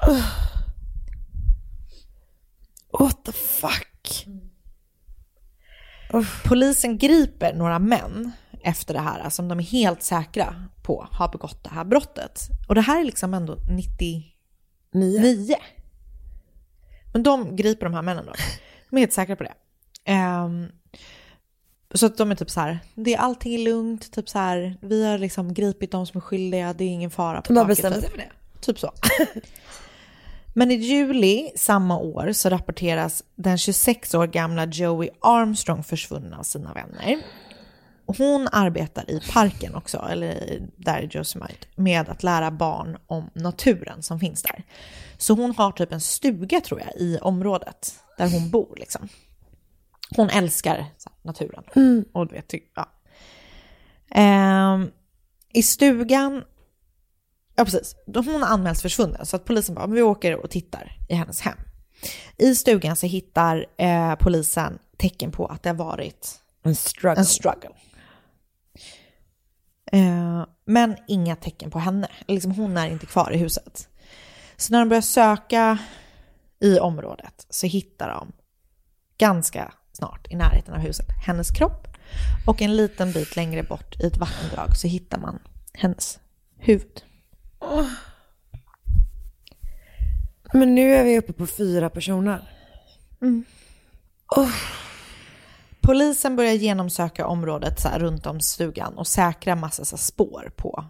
What the fuck? Polisen griper några män efter det här som de är helt säkra på har begått det här brottet. Och det här är liksom ändå 99. Men de griper de här männen då. De är helt säkra på det. Ehm, så att de är typ så här, det är allting är lugnt, typ så här, vi har liksom gripit de som är skyldiga, det är ingen fara på De taket, bestämt typ. sig för det. Typ så. Men i juli samma år så rapporteras den 26 år gamla Joey Armstrong försvunnen av sina vänner. Hon arbetar i parken också, eller där i Yosemite, med att lära barn om naturen som finns där. Så hon har typ en stuga tror jag i området där hon bor liksom. Hon älskar naturen. Och du vet, ja. Ehm, I stugan Ja, precis. Hon anmäls försvunnen så att polisen bara, men vi åker och tittar i hennes hem. I stugan så hittar eh, polisen tecken på att det har varit En struggle. en struggle. Eh, men inga tecken på henne. Liksom, hon är inte kvar i huset. Så när de börjar söka i området så hittar de ganska snart i närheten av huset hennes kropp. Och en liten bit längre bort i ett vattendrag så hittar man hennes huvud. Men nu är vi uppe på fyra personer. Polisen börjar genomsöka området så här, runt om stugan och säkra massa så här, spår på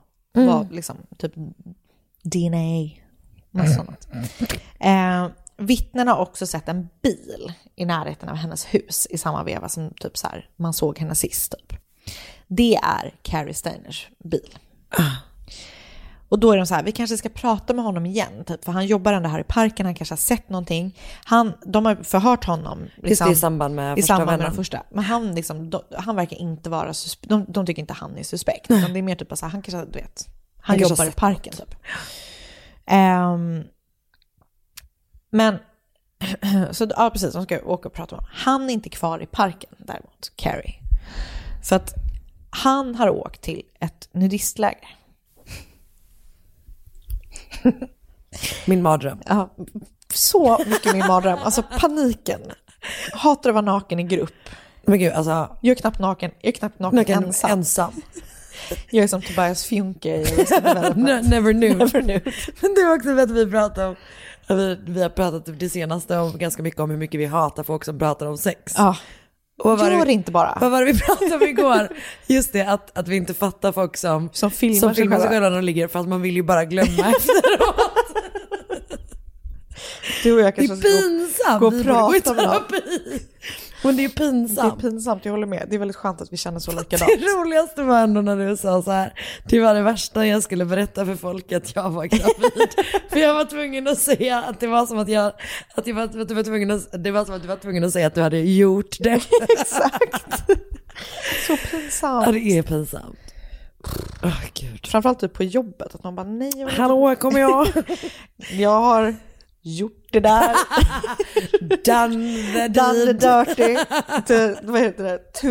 vad, liksom, typ DNA, massa sånt. Eh, vittnen har också sett en bil i närheten av hennes hus i samma veva som typ så här, man såg henne sist. Typ. Det är Carrie Steiners bil. Och då är de så här, vi kanske ska prata med honom igen, typ, för han jobbar ändå här i parken, han kanske har sett någonting. Han, de har förhört honom. Just det, liksom- i samband med i första samband med vännen. första. Men han, liksom, de, han verkar inte vara suspekt. De, de tycker inte han är suspekt. Utan det är mer typ att så han kanske, du vet, han, Han jobbar i parken typ. Ehm, men, så ja precis, de ska åka och prata med honom. Han är inte kvar i parken däremot, Carrie. För att han har åkt till ett nudistläger. Min mardröm. Ja, så mycket min mardröm. Alltså paniken. Hatar att vara naken i grupp. Men gud, alltså. Jag är knappt naken, jag är knappt naken, Naken ensam. ensam. Jag är som Tobias Fjunke i Never knew. Never knew. Men det var också för att vi pratade om, vi, vi har pratat det senaste om ganska mycket om hur mycket vi hatar folk som pratar om sex. Ja, Och var gör det, det inte bara. vad var det vi pratade om igår? Just det, att, att vi inte fattar folk som, Som filmar som filmar sig själva. när de ligger för att man vill ju bara glömma efteråt. Du och jag Det kanske är ska gå- pinsamt. gå och gå i prata med någon. Men det är Det är pinsamt. pinsamt, jag håller med. Det är väldigt skönt att vi känner så likadant. Det roligaste var ändå när du sa så här, det var det värsta jag skulle berätta för folk att jag var gravid. för jag var tvungen att säga att det var som att jag, att jag var, att du var tvungen att, det var som att du var tvungen att säga att du hade gjort det. Exakt. Så ja, pinsamt. det är pinsamt. Åh gud. Framförallt typ på jobbet, att man bara nej, jag, Hallå, kommer jag. jag har gjort det där. Done the Done the dirty. To, vad heter det? To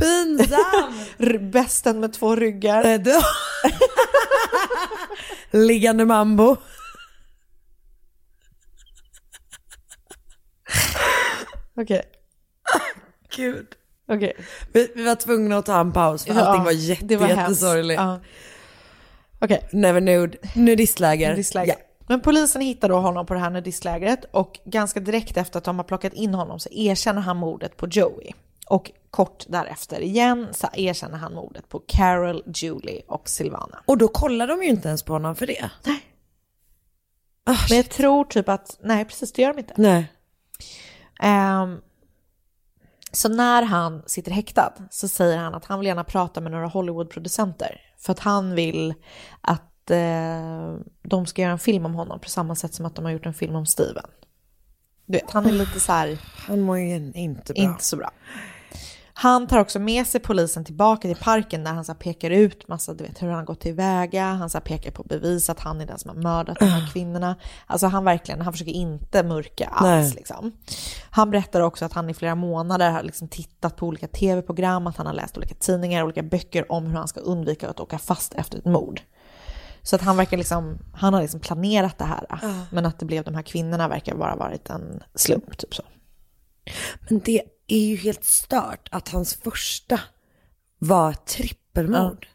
Pinsam. bästen med två ryggar. Eh, Liggande mambo. Okej. Gud. Okej. Vi, vi var tvungna att ta en paus för allting var jätte, det var hemskt. jättesorgligt. Ja. Okej. Never nude. Nudistläger. Nudistläger. Men polisen hittar då honom på det här nudistlägret och ganska direkt efter att de har plockat in honom så erkänner han mordet på Joey. Och kort därefter igen så erkänner han mordet på Carol, Julie och Silvana. Och då kollar de ju inte ens på honom för det. Men jag tror typ att, nej precis det gör de inte. Nej. Ehm, så när han sitter häktad så säger han att han vill gärna prata med några Hollywoodproducenter för att han vill att eh, de ska göra en film om honom på samma sätt som att de har gjort en film om Steven. Du vet, han är lite så här, Han mår ju inte bra. inte så bra. Han tar också med sig polisen tillbaka till parken där han så pekar ut massa, du vet hur han gått tillväga, han så pekar på bevis att han är den som har mördat de här kvinnorna. Alltså han verkligen, han försöker inte mörka alls liksom. Han berättar också att han i flera månader har liksom tittat på olika tv-program, att han har läst olika tidningar, olika böcker om hur han ska undvika att åka fast efter ett mord. Så att han verkar liksom, han har liksom planerat det här. Men att det blev de här kvinnorna verkar bara varit en slump, typ så. Men det är ju helt stört att hans första var trippelmord.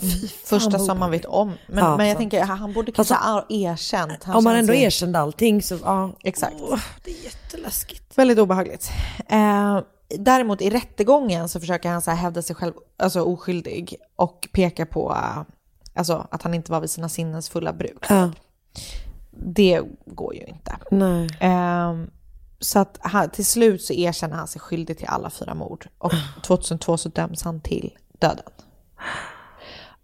Fy fan, Första som man vet om. Men, Ja, men jag tänker, han borde kanske ha erkänt. Han Om man känns ändå ju- erkände allting så, ja. Exakt. Åh, det är jätteläskigt. Väldigt obehagligt. Eh, däremot i rättegången så försöker han så här hävda sig själv alltså oskyldig och peka på alltså, att han inte var vid sina sinnens fulla bruk. Ja, Det går ju inte. Ehm, så att han, till slut så erkänner han sig skyldig till alla fyra mord och 2002 så döms han till döden.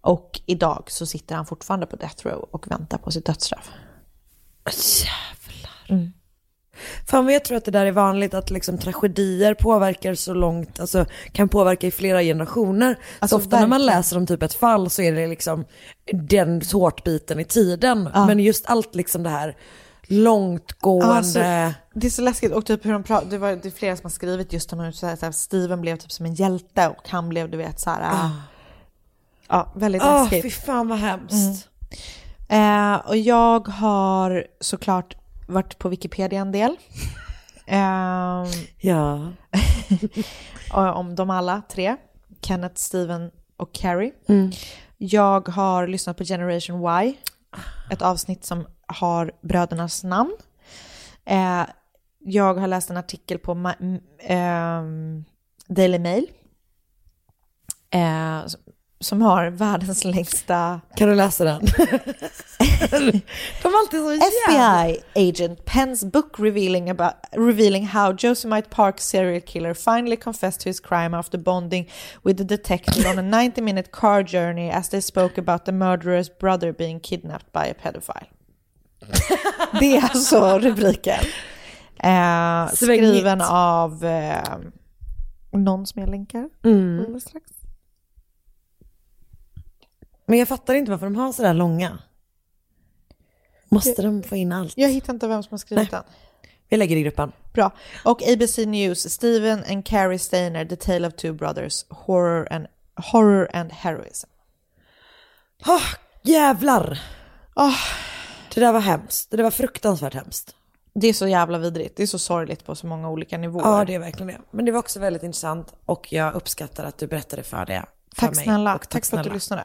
Och idag så sitter han fortfarande på death row och väntar på sitt dödsstraff. Jävlar. Fan vad jag tror att det där är vanligt att liksom tragedier påverkar så långt, alltså kan påverka i flera generationer. Alltså, så ofta när man verkligen. läser om typ ett fall så är det liksom den tårtbiten i tiden. Men just allt liksom det här långtgående. Alltså, det är så läskigt och typ hur de pratar, det, var, det är flera som har skrivit just om hur så här, så här, Steven blev typ som en hjälte och han blev du vet så här, ja väldigt Åh läskigt. fy fan vad hemskt. Eh, och jag har såklart varit på Wikipedia en del. Ehm, Ja. om de alla tre, Kenneth, Steven och Carrie. Jag har lyssnat på Generation Y, ett avsnitt som har brödernas namn. Eh, jag har läst en artikel på Ma- ehm, Daily Mail. Eh, som- har världens längsta Kan du läsa den? De är alltid så. FBI agent pens book revealing about revealing how Josemite Park serial killer finally confessed to his crime after bonding with the detective on a 90-minute car journey as they spoke about the murderer's brother being kidnapped by a pedophile. Det är alltså rubriken. Eh, skriven av eh, någon som jag länkar Mm. strax. Men jag fattar inte varför de har sådär långa. Måste de få in allt? Jag hittar inte vem som har skrivit den. Vi lägger i gruppen. Bra. Och ABC News, Steven and Carrie Steiner, The Tale of Two Brothers, Horror and, horror and Heroism. Oh, jävlar! Åh, Det där var hemskt. Det där var fruktansvärt hemskt. det är så jävla vidrigt. Det är så sorgligt på så många olika nivåer. Ja, det är verkligen det. Men det var också väldigt intressant och jag uppskattar att du berättade för det. För tack mig. snälla. Och Tack, för att du snälla. lyssnade.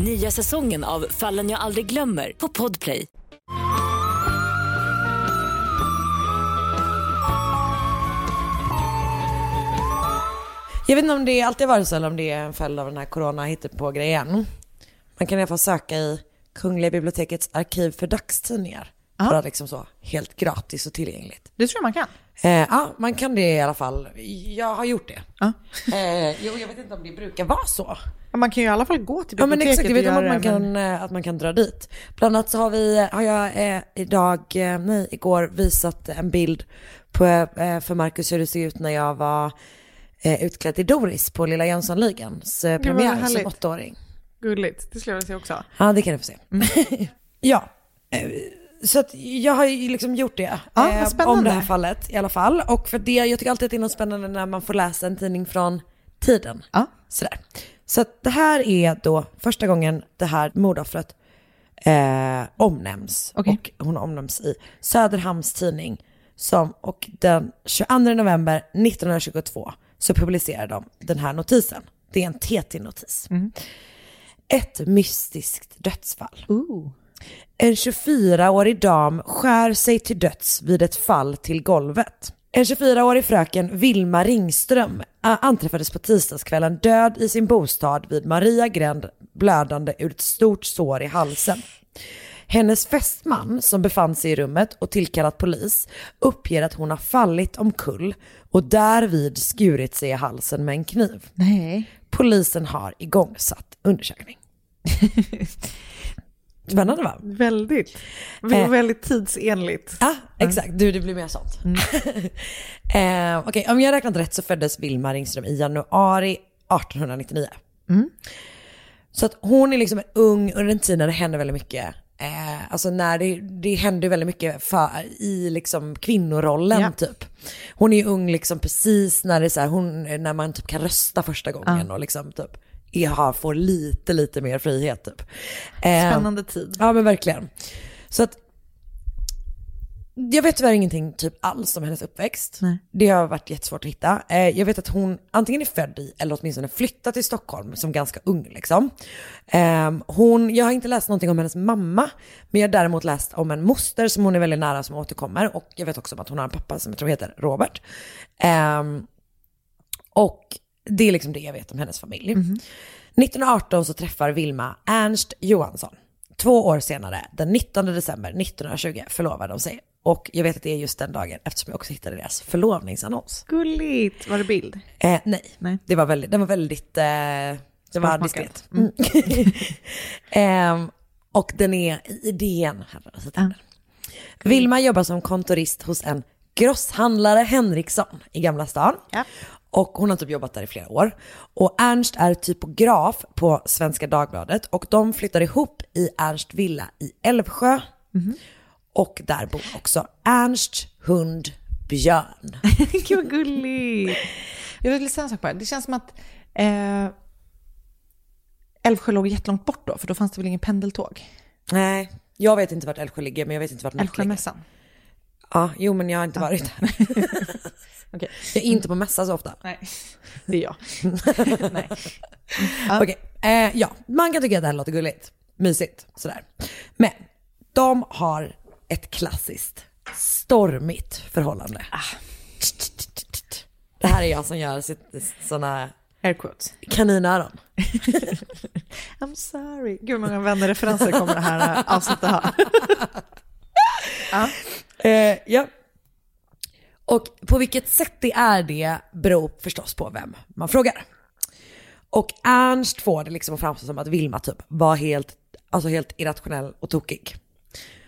Nya säsongen av Fallen jag aldrig glömmer på Podplay. Jag vet inte om det alltid har varit så eller om det är en följd av den här corona på grejen. Man kan i alla fall söka i Kungliga bibliotekets arkiv för dagstidningar. Bara liksom så, helt gratis och tillgängligt. Det tror jag man kan. Eh, ja, man kan det i alla fall. Jag har gjort det. Ja. Eh, jo, jag vet inte om det brukar vara så. Man kan ju i alla fall gå till Ja men biblioteket exakt, jag vet om att man, kan, men- eh, att man kan dra dit. Bland annat så har, vi, har jag eh, idag, eh, nej igår visat en bild på, eh, för Marcus hur det såg ut när jag var utklädd till Doris på Lilla Jönssonligans eh, premiär som åttaåring. Gulligt, det skulle jag vilja se också. Ja det kan du få se. ja, eh, så att jag har ju liksom gjort det. Ja, eh, om det här fallet i alla fall. Och för det, jag tycker alltid att det är något spännande när man får läsa en tidning från tiden. Ja. Sådär. Så att det här är då första gången det här mordoffret eh, omnämns. Okej. Och hon omnämns i Söderhamns tidning. Som, och den 22 november 1922 så publicerar de den här notisen. Det är en TT-notis. Ett mystiskt dödsfall. En 24-årig dam skär sig till döds vid ett fall till golvet. En 24-årig fröken Vilma Ringström ä, anträffades på tisdagskvällen död i sin bostad vid Maria gränd blödande ur ett stort sår i halsen. Hennes fästman som befann sig i rummet och tillkallat polis uppger att hon har fallit omkull och därvid skurit sig i halsen med en kniv. Nej. Polisen har igångsatt undersökning. Spännande va? Väldigt. Eh. Väldigt tidsenligt. Ja, exakt. Du, det blir mer sånt. eh, Okej, om jag räknat rätt så föddes Vilma Ringström i januari 1899. Så att hon är liksom en ung under en tid när det händer väldigt mycket. Eh, alltså när det, det händer väldigt mycket för, i liksom kvinnorollen Ja. typ. Hon är ung liksom precis när det är så här, hon, när man typ kan rösta första gången och liksom typ ja, får lite, lite mer frihet typ. Eh, Spännande tid. Ja men verkligen. Så att jag vet tyvärr ingenting typ alls om hennes uppväxt. Nej. Det har varit jättesvårt att hitta. Eh, jag vet att hon antingen är född i eller åtminstone flyttat till Stockholm som ganska ung liksom. Eh, hon, jag har inte läst någonting om hennes mamma, men jag har däremot läst om en moster som hon är väldigt nära som återkommer och jag vet också om att hon har en pappa som jag tror heter Robert. Eh, och det är liksom det jag vet om hennes familj. 1918 så träffar Vilma Ernst Johansson. Två år senare, den 19 december 1920, förlovar de sig. Och jag vet att det är just den dagen eftersom jag också hittade deras förlovningsannons. Gulligt. Var det bild? Eh, nej. Nej. det var väldigt, den var väldigt, eh, det var diskret. Mm. Ehm, och den är i DN. Ja. Vilma jobbar som kontorist hos en grosshandlare Henriksson i Gamla stan. Ja. Och hon har typ jobbat där i flera år. Och Ernst är typograf på Svenska Dagbladet och de flyttar ihop i Ernst villa i Älvsjö. Och där bor också Ernsts hund Björn. Gud vad gulligt. Jag vill säga en sak bara. Det känns som att eh, Älvsjö låg jättelångt bort då, för då fanns det väl ingen pendeltåg? Nej, jag vet inte vart Älvsjö ligger men jag vet inte vart Nässjö ligger. Älvsjömässan. Ja, jo men jag har inte varit där. Okej. Jag är inte på mässa så ofta. Nej, det är jag. Nej. Okej, eh, ja, man kan tycka att det här låter gulligt. Mysigt, sådär. Men de har ett klassiskt stormigt förhållande. Det här är jag som gör Air quotes. kaninöron. I'm sorry. Gud många vännerreferenser kommer det här eh, avsnittet ha. Eh, ja. Och på vilket sätt det är det beror förstås på vem man frågar. Och Ernst får det liksom att framstå som att Vilma typ var helt, alltså helt irrationell och tokig.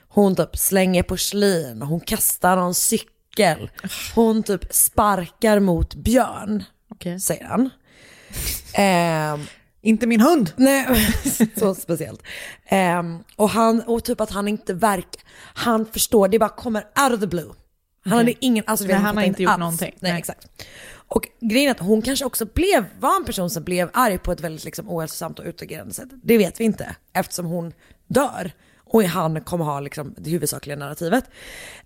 Hon typ slänger porslin, hon kastar någon cykel, hon typ sparkar mot Björn, Okej. säger han. Ehm, Inte min hund. Nej, så speciellt. Ehm, och, han, och typ att han inte verkar, han förstår, det bara kommer out of the blue. Han hade ingen, alltså vet, Nej, han har inte gjort alls. någonting. Nej, Nej. exakt. Och grejen är att hon kanske också blev, var en person som blev arg på ett väldigt liksom, ohälsosamt och utagerande sätt. Det vet vi inte, eftersom hon dör. Och han kommer ha liksom, det huvudsakliga narrativet.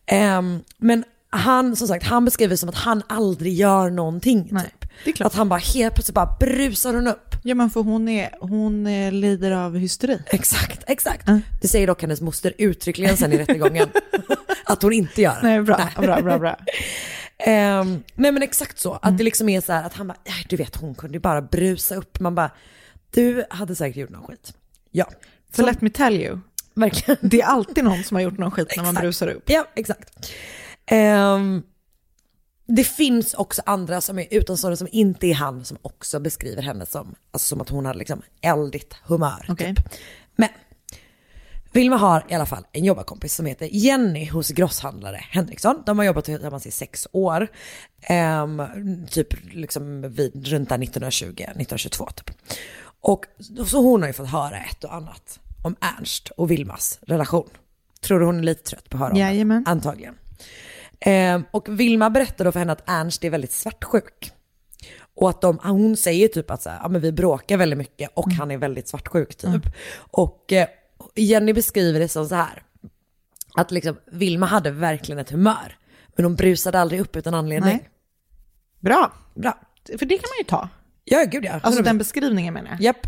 Ehm, men han, som sagt, han beskriver det som att han aldrig gör någonting. Nej, typ. Att han bara helt plötsligt bara brusar hon upp. Ja men för hon, är, hon eh, lider av hysteri. Exakt, exakt. Det säger dock hennes moster uttryckligen sen i rättegången. att hon inte gör. Nej, bra, bra, bra, bra. Ehm, nej men exakt så, att det liksom är så här att han bara, "Nej, du vet hon kunde ju bara brusa upp. Man bara, du hade säkert gjort någon skit. Ja, Så let me tell you, verkligen. det är alltid någon som har gjort någon skit när man brusar upp. Ja, exakt. Ehm, det finns också andra som är utomstående som inte är han som också beskriver henne som, alltså som att hon hade liksom eldigt humör. Okej. Typ. Men Vilma har i alla fall en jobbarkompis som heter Jenny hos grosshandlare Henriksson. De har jobbat tillsammans i sex år. Ehm, typ liksom vid, runt där 1920, 1922 typ. Och så hon har ju fått höra ett och annat om Ernst och Vilmas relation. Tror du hon är lite trött på att höra om Jajamän. det? Antagligen. Ehm, och Vilma berättar då för henne att Ernst är väldigt svartsjuk. Och att de, hon säger typ att så här, ja, men vi bråkar väldigt mycket och han är väldigt svartsjuk typ. Och eh, Jenny beskriver det som så här, att liksom Vilma hade verkligen ett humör, men hon brusade aldrig upp utan anledning. Nej. Bra, Bra. för det kan man ju ta. Ja, gud ja. Alltså den beskrivningen menar jag. Japp.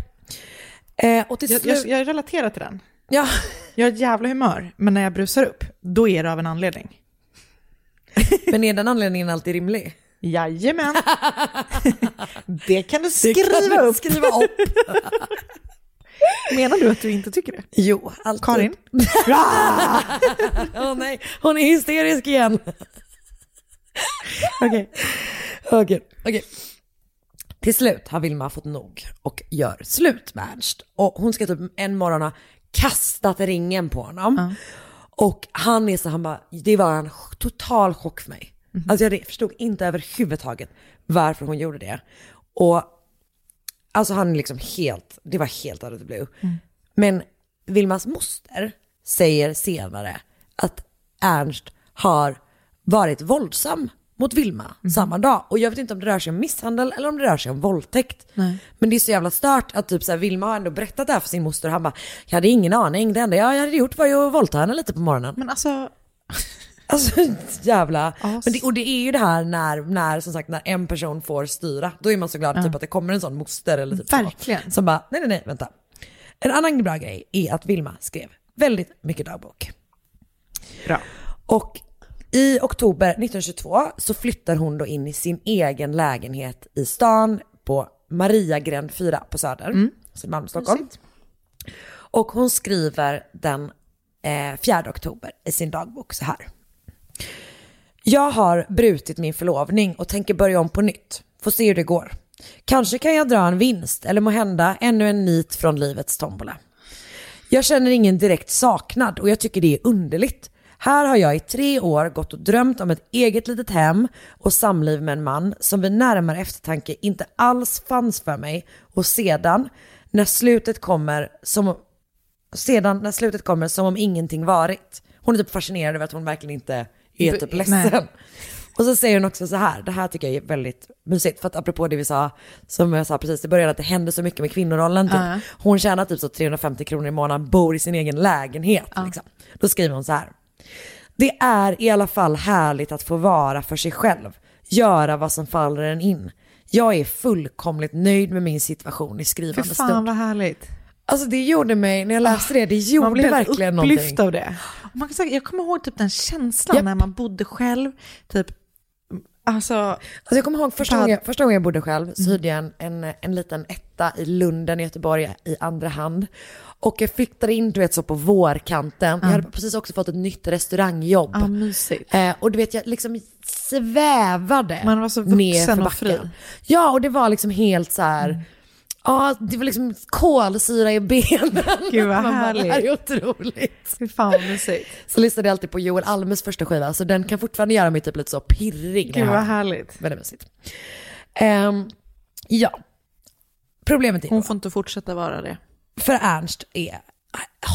Eh, och till Jag, slut... jag, jag relaterar till den. Ja, Jag har ett jävla humör, men när jag brusar upp, då är det av en anledning. Men är den anledningen alltid rimlig? Jajamän. det kan du Det skriva kan du upp. Skriva upp. Menar du att du inte tycker det? Jo, alltid. Karin? Åh nej, hon är hysterisk igen. Okej. Okej, okej. Till slut har Vilma fått nog och gör slut med Ernst. Och hon ska typ en morgon ha kastat ringen på honom. Och han är så, han bara, det var en total chock för mig. Alltså jag förstod inte överhuvudtaget varför hon gjorde det. Och alltså han är liksom helt, det var helt out of the blue. Men Vilmas moster säger senare att Ernst har varit våldsam mot Vilma samma dag. Och jag vet inte om det rör sig om misshandel eller om det rör sig om våldtäkt. Men det är så jävla stört att typ så här, Vilma har ändå berättat det här för sin moster och han bara, jag hade ingen aning, det enda jag hade gjort var ju att våldta henne lite på morgonen. Men alltså, Alltså jävla. As. Men det, och det är ju det här när, när, som sagt, när en person får styra. Då är man så glad typ att det kommer en sån moster eller typ Verkligen. så. Som bara, nej nej nej, vänta. En annan bra grej är att Vilma skrev väldigt mycket dagbok. bra. Och i oktober 1922 så flyttar hon då in i sin egen lägenhet i stan på Mariagränd 4 på Söder, mm. Malmö, Stockholm. Och hon skriver den eh, 4 oktober i sin dagbok så här. Jag har brutit min förlovning och tänker börja om på nytt. Får se hur det går. Kanske kan jag dra en vinst eller må hända ännu en nit från livets tombola. Jag känner ingen direkt saknad och jag tycker det är underligt. Här har jag i tre år gått och drömt om ett eget litet hem och samliv med en man som vid närmare eftertanke inte alls fanns för mig och sedan när slutet kommer som sedan när slutet kommer som om ingenting varit. Hon är typ fascinerad över att hon verkligen inte är typ ledsen. Och så säger hon också så här, det här tycker jag är väldigt mysigt, för att apropå det vi sa, som jag sa precis i början, att det händer så mycket med kvinnorollen. Typ. Ja. Hon tjänar typ så 350 kronor i månaden, bor i sin egen lägenhet. Liksom. Då skriver hon så här. Det är i alla fall härligt att få vara för sig själv, göra vad som faller en in. Jag är fullkomligt nöjd med min situation i Fy skrivande fan stund. vad härligt. Alltså det gjorde mig, när jag läste det, det Man gjorde blir helt verkligen upplyft någonting. av det. Man kan säga, jag kommer ihåg typ den känslan Japp. när man bodde själv, typ, alltså, Alltså jag kommer ihåg första Fan. gången, första gången jag bodde själv så hyrde jag en, en, en liten etta i Lunden i Göteborg i andra hand. Och jag flyttade in du vet så på vårkanten. Jag hade precis också fått ett nytt restaurangjobb. mysigt. Eh, och du vet jag liksom svävade Man var så vuxen för och fri. Ja och det var liksom helt så här. Ja, det var liksom kolsyra i benen. Gud vad bara, Det här är härligt. otroligt. Fy fan vad mysigt. Så lyssnade jag alltid på Joel Almes första skiva, så den kan fortfarande göra mig typ lite så pirrig. Gud vad härligt. Väldigt mysigt. Ehm, ja, problemet är Hon får inte fortsätta vara det. för Ernst är,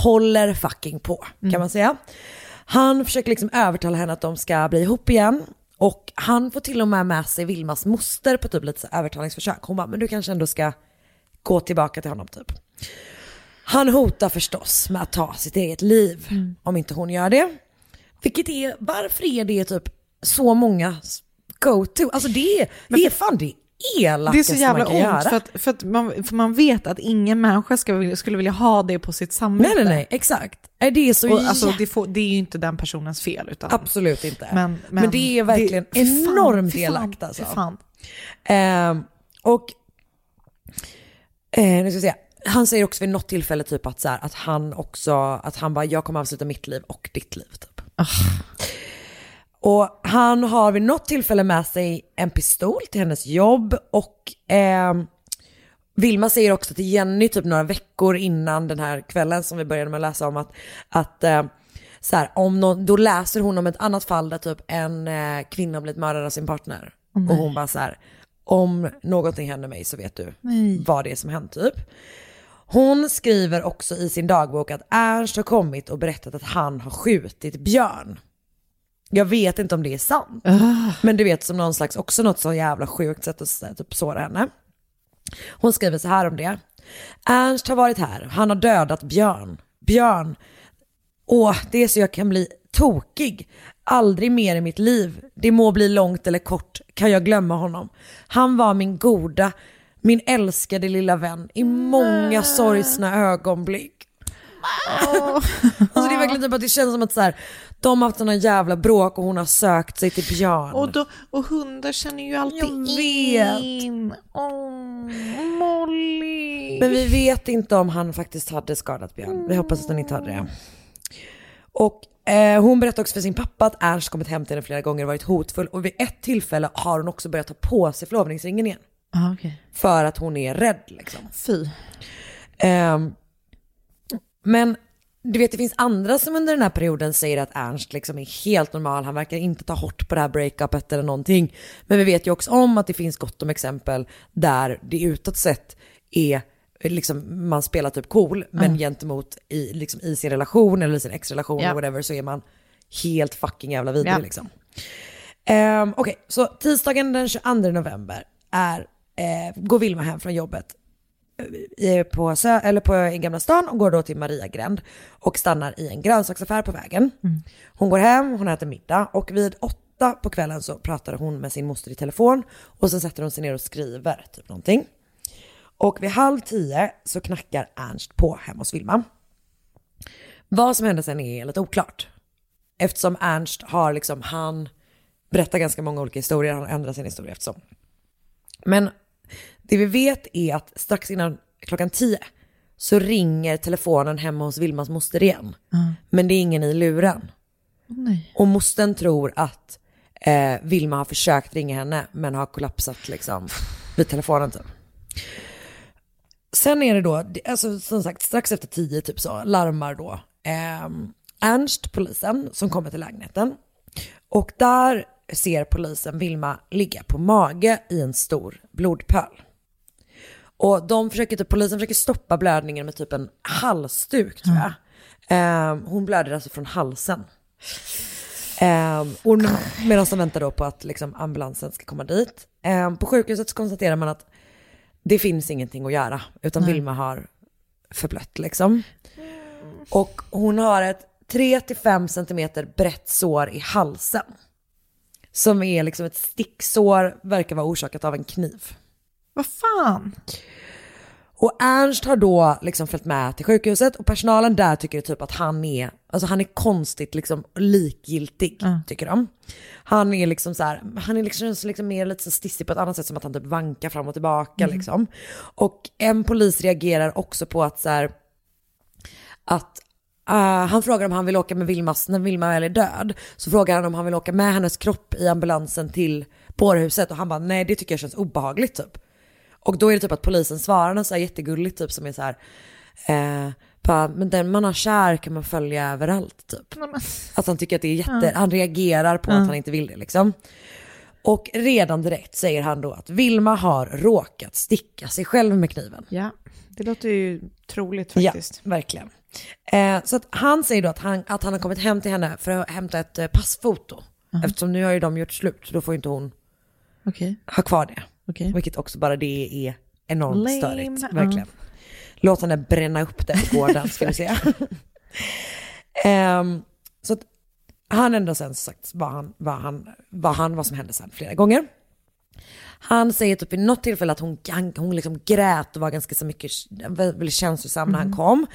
håller fucking på kan man säga. Han försöker liksom övertala henne att de ska bli ihop igen. Och han får till och med med sig Vilmas moster på typ lite så övertalningsförsök. Hon bara, men du kanske ändå ska gå tillbaka till honom typ. Han hotar förstås med att ta sitt eget liv om inte hon gör det. Vilket är, varför är det typ så många go-to? Alltså det är, det är fan det Det är elakaste så jävla man kan göra. ont för att, för att man, för man vet att ingen människa ska, skulle vilja ha det på sitt samvete. Nej nej nej, exakt. Det är så Och alltså, det, får, det är ju inte den personens fel. Utan, Absolut inte. Men, Men, det är verkligen det- enormt elakt alltså. fan. Ehm, och eh, nu ska jag säga, han säger också vid något tillfälle typ att, så här, att han också, att han bara, jag kommer avsluta mitt liv och ditt liv typ. Och han har vid något tillfälle med sig en pistol till hennes jobb och ehm, Vilma säger också till Jenny typ några veckor innan den här kvällen som vi började med att läsa om att, att eh, så här, om någon, då läser hon om ett annat fall där typ en eh, kvinna blivit mördad av sin partner. och hon bara så här, om någonting händer mig så vet du vad det är som hänt typ. Hon skriver också i sin dagbok att Ernst har kommit och berättat att han har skjutit Björn. Jag vet inte om det är sant. Men du vet som någon slags, också något så jävla sjukt sätt att typ såra henne. Hon skriver så här om det. Ernst har varit här, han har dödat Björn. Björn, åh, det är så jag kan bli tokig. Aldrig mer i mitt liv, det må bli långt eller kort, kan jag glömma honom. Han var min goda, min älskade lilla vän i många sorgsna ögonblick. Alltså det är verkligen typ att det känns som att så här, de har haft såna jävla bråk och hon har sökt sig till Björn. Och, då, och hundar känner ju alltid Jag vet. in. Åh, Molly. Men vi vet inte om han faktiskt hade skadat Björn. Vi hoppas att han inte hade det. Och eh, hon berättar också för sin pappa att Ernst kommit hem till henne flera gånger och varit hotfull. Och vid ett tillfälle har hon också börjat ta på sig förlovningsringen igen. Ah, okay. För att hon är rädd liksom. Fy. Ehm, men du vet det finns andra som under den här perioden säger att Ernst liksom är helt normal, han verkar inte ta hårt på det här breakupet eller någonting. Men vi vet ju också om att det finns gott om exempel där det utåt sett är liksom man spelar typ cool, men gentemot i, liksom, i sin relation eller i sin ex-relation eller whatever så är man helt fucking jävla vidrig Ja. liksom. Um, Okej, så tisdagen den 22 november är, eh, går Vilma hem från jobbet i, på, Sö- eller på i Gamla stan och går då till Mariagränd och stannar i en grönsaksaffär på vägen. Hon går hem, hon äter middag och vid åtta på kvällen så pratar hon med sin moster i telefon och så sätter hon sig ner och skriver typ någonting. Och vid halv tio så knackar Ernst på hemma hos Vilma. Vad som händer sen är lite oklart. Eftersom Ernst har liksom, han berättar ganska många olika historier, han ändrar sin historia eftersom. Men det vi vet är att strax innan klockan 10 så ringer telefonen hemma hos Vilmas moster igen. Men det är ingen i luren. nej. Och mostern tror att eh, Vilma har försökt ringa henne men har kollapsat liksom vid telefonen typ. Sen är det då, alltså som sagt strax efter tio typ så larmar då eh, Ernst polisen som kommer till lägenheten. Och där ser polisen Vilma ligga på mage i en stor blodpöl. Och de försöker typ, polisen försöker stoppa blödningen med typ en halsduk tror jag. Eh, hon blöder alltså från halsen. Eh, medan de väntar då på att liksom, ambulansen ska komma dit. Eh, på sjukhuset så konstaterar man att det finns ingenting att göra, utan Vilma har förblött liksom. Och hon har ett 3-5 centimeter brett sår i halsen. Som är liksom ett sticksår, verkar vara orsakat av en kniv. Vad fan? Och Ernst har då liksom följt med till sjukhuset och personalen där tycker typ att han är, alltså han är konstigt liksom likgiltig, tycker de. Han är liksom så här, han är liksom, liksom mer lite så stissig på ett annat sätt som att han typ vankar fram och tillbaka liksom. Och en polis reagerar också på att så här, att eh, han frågar om han vill åka med Vilmas, när Vilma väl är död, så frågar han om han vill åka med hennes kropp i ambulansen till bårhuset och han bara nej det tycker jag känns obehagligt typ. Och då är det typ att polisen svarar något så här jättegulligt typ som är så här, eh, bara, men den man har kär kan man följa överallt typ. Att han tycker att det är jätte, han reagerar på att han inte vill det liksom. Och redan direkt säger han då att Vilma har råkat sticka sig själv med kniven. Ja, det låter ju troligt Ja, faktiskt. verkligen. Eh, så att han säger då att han, att han har kommit hem till henne för att hämta ett eh, passfoto. Eftersom nu har ju de gjort slut, så då får ju inte hon Okej, ha kvar det. okej. Vilket också bara det är enormt Lame. störigt. Ja. Verkligen. Låt henne bränna upp på gården ska vi se. Ehm, så han ändå sen sagt vad han, vad, han, vad han, vad som hände sen flera gånger. Han säger typ vid något tillfälle att hon, hon liksom grät och var ganska så mycket väldigt känslosam när han kom.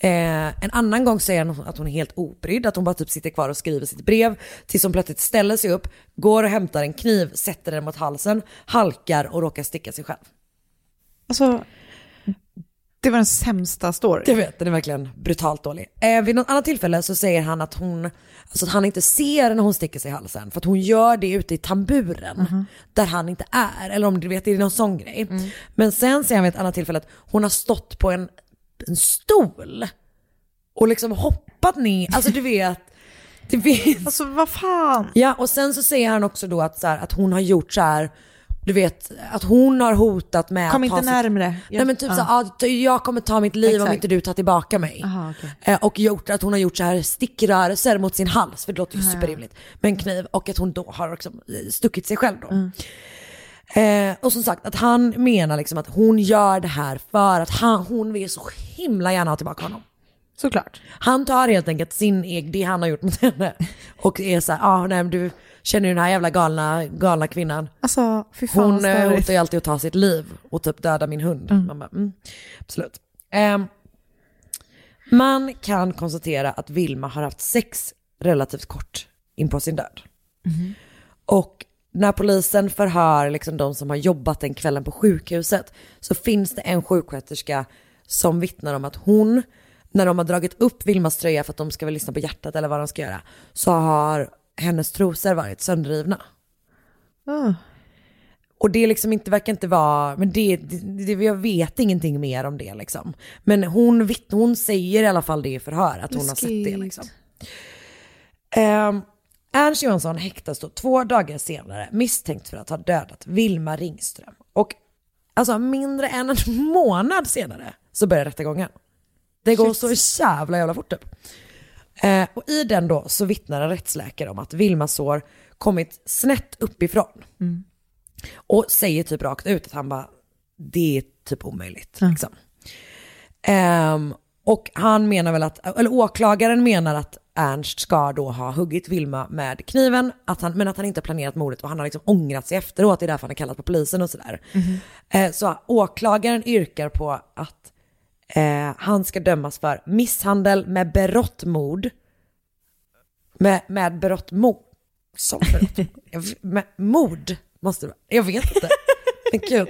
Eh, en annan gång säger han att hon är helt obrydd, att hon bara typ sitter kvar och skriver sitt brev tills hon plötsligt ställer sig upp, går och hämtar en kniv, sätter den mot halsen, halkar och råkar sticka sig själv. Alltså, det var den sämsta storyn. Jag vet, den är verkligen brutalt dålig. Eh, vid något annat tillfälle så säger han att hon, alltså att han inte ser när hon sticker sig i halsen för att hon gör det ute i tamburen där han inte är. Eller om du vet, det är någon sån grej. Men sen säger han vid ett annat tillfälle att hon har stått på en, en stol och liksom hoppat ner, alltså du vet, det finns Alltså vad fan? Ja, och sen så säger han också då att, så här, att hon har gjort så här, du vet, att hon har hotat med Kom att inte ta sitt- närmre. Nej men typ så här, ah, jag kommer ta mitt liv om Exakt. inte du tar tillbaka mig. Aha, okej. Eh, och gjort, att hon har gjort så här stickrörelser mot sin hals, för det låter ju superrimligt, med en kniv. Och att hon då har liksom stuckit sig själv då. Mm. Eh, och som sagt att han menar liksom att hon gör det här för att han, hon vill så himla gärna ha tillbaka honom. Såklart. Han tar helt enkelt sin egen, det han har gjort mot henne och är så här, ah, nej men du känner ju den här jävla galna, galna kvinnan. Alltså, fy fan Hon eh, hotar ju alltid att ta sitt liv och typ döda min hund. Man bara, mm, absolut. Ehm, Man kan konstatera att Vilma har haft sex relativt kort in på sin död. Och när polisen förhör liksom de som har jobbat den kvällen på sjukhuset så finns det en sjuksköterska som vittnar om att hon, när de har dragit upp Vilmas tröja för att de ska väl lyssna på hjärtat eller vad de ska göra, så har hennes trosor varit sönderrivna. Ah. Och det liksom inte, verkar inte vara, men det, det, det, jag vet ingenting mer om det liksom. Men hon, vitt, hon säger i alla fall det i förhör, att hon har sett det Läskigt. liksom. Um, Ernst Johansson häktas då två dagar senare misstänkt för att ha dödat Vilma Ringström. Och alltså mindre än en månad senare så börjar rättegången. Det går så jävla jävla fort typ. Eh, och i den då så vittnar en rättsläkare om att Vilmas sår kommit snett uppifrån. Och säger typ rakt ut att han bara, det är typ omöjligt. Liksom. Ehm, och han menar väl att, eller åklagaren menar att Ernst ska då ha huggit Vilma med kniven, att han, men att han inte planerat mordet och han har liksom ångrat sig efteråt, det är därför han har kallat på polisen och sådär. Eh, så åklagaren yrkar på att eh, han ska dömas för misshandel med berått mord, med, med berått mord, som berått, med mord måste det vara, jag vet inte. Men gud.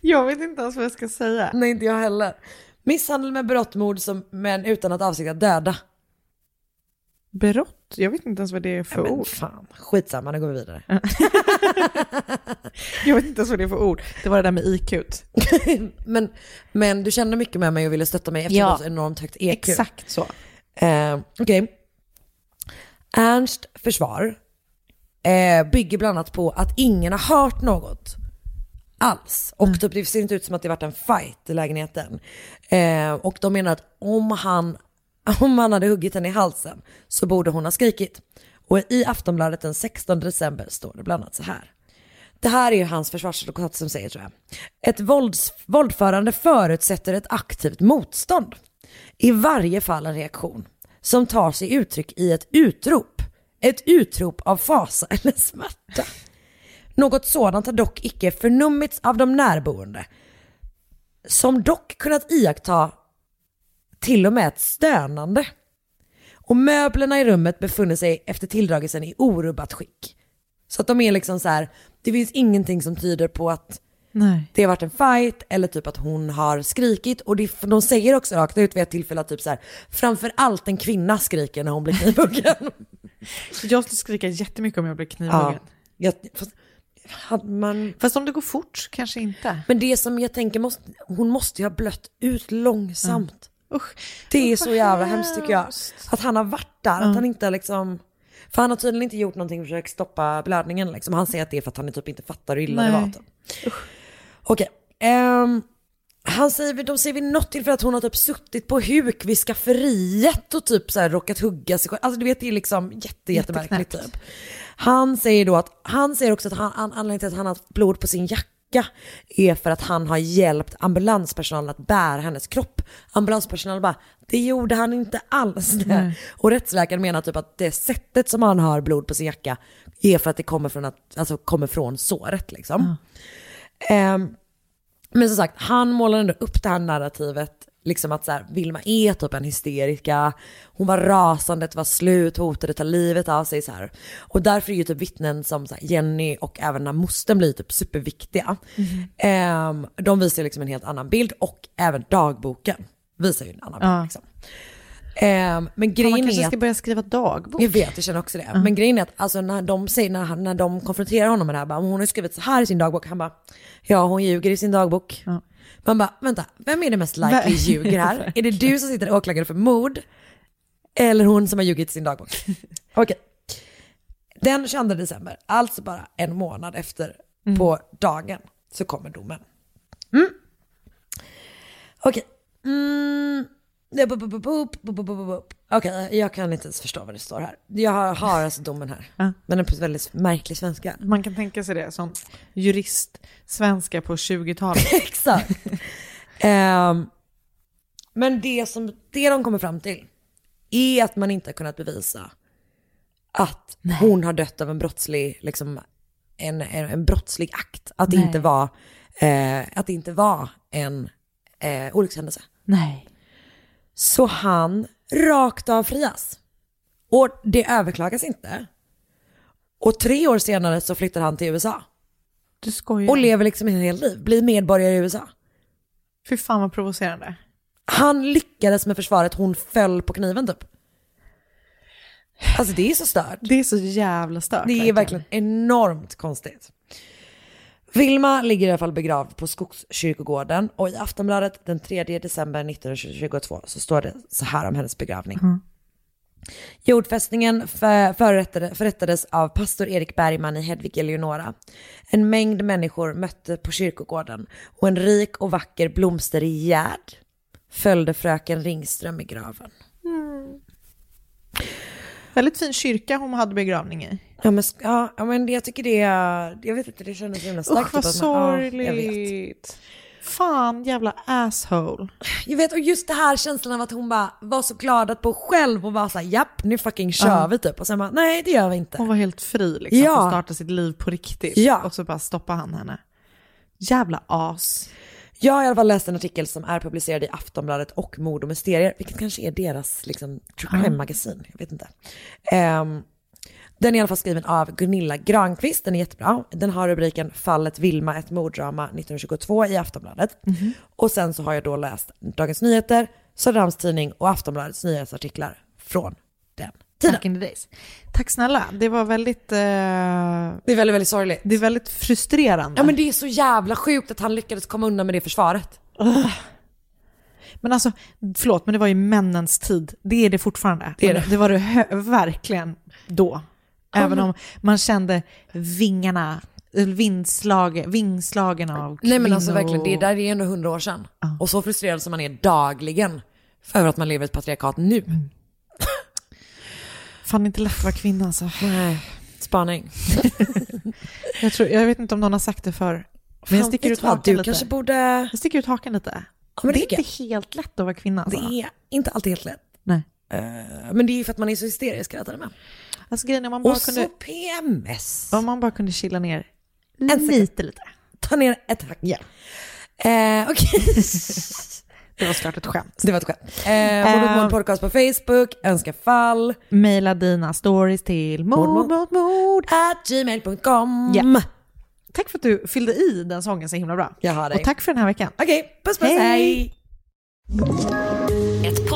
Jag vet inte ens vad jag ska säga. Nej, inte jag heller. Misshandel med berått mord som, men utan att avsikt att döda. Berott? Jag vet inte ens vad det är för Men ord. fan, skitsamma, nu går vi vidare. Jag vet inte ens vad det är för ord. Det var det där med IQ. men, men du kände mycket med mig och ville stötta mig eftersom Ja. du har så enormt högt EQ. Exakt så. Eh, Okej. Ernst försvar eh, bygger bland annat på att ingen har hört något alls. Och typ, det ser inte ut som att det varit en fight i lägenheten. Eh, och de menar att om han, om han hade huggit henne i halsen så borde hon ha skrikit. Och i Aftonbladet den 16 december står det bland annat så här. Det här är ju hans försvarsadvokat som säger tror jag. Ett vålds, våldförande förutsätter ett aktivt motstånd. I varje fall en reaktion som tar sig uttryck i ett utrop. Ett utrop av fasa eller smärta. Något sådant har dock icke förnummits av de närboende. Som dock kunnat iaktta till och med ett stönande. Och möblerna i rummet befinner sig efter tilldragelsen i orubbat skick. Så att de är liksom så här, det finns ingenting som tyder på att Nej. det har varit en fight eller typ att hon har skrikit. Och det, de säger också rakt ut vid ett tillfälle att typ så här, framför allt en kvinna skriker när hon blir knivhuggen. Jag skulle skrika jättemycket om jag blev knivhuggen. Jag, fast, hade man, Fast om det går fort, kanske inte. men det som jag tänker, måste, hon måste ju ha blött ut långsamt. Usch. Det är så jävla hemskt tycker jag. Att han har varit där, att han inte har liksom... För han har tydligen inte gjort någonting för att försöka stoppa blödningen liksom. Han säger att det är för att han typ inte fattar hur illa det Nej. var. Typ. Okej. ehm, han säger, de säger vid något tillfälle att hon har typ suttit på huk vid skafferiet och typ så här råkat hugga sig själv. Alltså du vet det är liksom jätte, jättemärkligt typ. Han säger då att, han säger också att han, an- anledningen till att han har blod på sin jacka är för att han har hjälpt ambulanspersonalen att bära hennes kropp. Ambulanspersonalen bara, det gjorde han inte alls det. Och rättsläkaren menar typ att det sättet som han har blod på sin jacka är för att det kommer från, att, alltså kommer från såret liksom. Ehm, men som sagt, han målar ändå upp det här narrativet, liksom att så här, Vilma är typ en hysterika, hon var rasande, det var slut, hotade ta livet av sig så här. Och därför är ju typ vittnen som här, Jenny och även när mostern blir typ superviktiga. Ehm, de visar liksom en helt annan bild och även dagboken visar ju en annan bild. Ja. Liksom. Ehm, men Man grejen kanske är ska att börja skriva dagbok. jag vet, jag känner också det. Men grejen är att alltså, när, de säger, när, han- när de konfronterar honom med det här, bara, hon har skrivit så här i sin dagbok, han bara, ja hon ljuger i sin dagbok. Ja. Man bara, vänta, vem är det mest likely ljuger här? är det du som sitter åklagare för mord? Eller hon som har ljugit sin dagbok? Okej. Den 22 december, alltså bara en månad efter på dagen, så kommer domen. Mm. Okej. Mm. Okej, jag kan inte ens förstå vad det står här. Jag har, har alltså domen här. Men den är på väldigt märklig svenska. Man kan tänka sig det som jurist-svenska på 20-talet. Exakt. um, men det, som, det de kommer fram till är att man inte har kunnat bevisa att Nej. hon har dött av en brottslig, liksom, en, en, en brottslig akt. Att det, inte var, eh, att det inte var en eh, olyckshändelse. Nej. Så han rakt av frias. Och det överklagas inte. Och tre år senare så flyttar han till USA. Du skojar. Och lever liksom ett helt liv, blir medborgare i USA. Fy fan vad provocerande. Han lyckades med försvaret, hon föll på kniven typ. Alltså det är så stört. Det är så jävla stört. Det är verkligen enormt konstigt. Vilma ligger i alla fall begravd på Skogskyrkogården och i Aftonbladet den 3 december 1922 så står det så här om hennes begravning. Jordfästningen för, förrättade, förrättades av pastor Erik Bergman i Hedvig Eleonora. En mängd människor mötte på kyrkogården och en rik och vacker blomsterig gärd följde fröken Ringström i graven. Väldigt fin kyrka hon hade begravning i. Ja men, ja, men jag tycker det, jag vet inte, det kändes himla starkt. Usch vad typ man- ja, sorgligt. Fan jävla asshole. Jag vet, och just det här känslan av att hon bara var så glad att på själv och var såhär, japp nu fucking kör Ja. vi typ. Och sen bara, nej det gör vi inte. Hon var helt fri liksom. Ja. Att starta sitt liv på riktigt. Ja. Och så bara stoppar han henne. Jävla as. Jag har i alla fall läst en artikel som är publicerad i Aftonbladet och Mord och Mysterier, vilket kanske är deras liksom, true crime-magasin, jag vet inte. Ehm, den är i alla fall skriven av Gunilla Granqvist, den är jättebra. Den har rubriken Fallet Vilma, ett morddrama 1922 i Aftonbladet. Och sen så har jag då läst Dagens Nyheter, Söderhamns Tidning och Aftonbladets nyhetsartiklar från den tiden. Back in the days. Tack snälla. Det var väldigt... Eh, Det är väldigt, väldigt sorgligt. det är väldigt frustrerande. Ja men det är så jävla sjukt att han lyckades komma undan med det försvaret. Men alltså, förlåt, men det var ju männens tid. Det är det fortfarande. Det är det. det var det verkligen då. Även om man kände vingarna, vindslag, vingslagen av Nej men alltså kvinnor- verkligen, det där är ändå hundra år sedan. Och så frustrerad som man är dagligen för att man lever i ett patriarkat nu. Fan inte lätt att vara kvinna alltså. Nej, spaning. Jag, tror, jag vet inte om någon har sagt det för men jag sticker ut hakan Du lite. kanske borde... Jag sticker ut hakan lite. Ja, men det det är inte helt lätt att vara kvinna. Alltså. Det är inte alltid helt lätt. Nej. Eh, men det är ju för att man är så hysterisk hela tiden med. Alltså grejen är man bara Och kunde, så PMS. om man bara kunde chilla ner lite, lite. Ta ner ett hack. Ja. Eh, Okej. Det var såklart ett skämt. det var ett skämt. Eh, Mord mot mord podcast på Facebook, önska fall, Maila dina stories till mord Mord, mot mord. at gmail.com. Ja. Tack för att du fyllde i den sången så himla bra. Jag har dig. Och tack för den här veckan. Okej, puss puss, Hej. hej.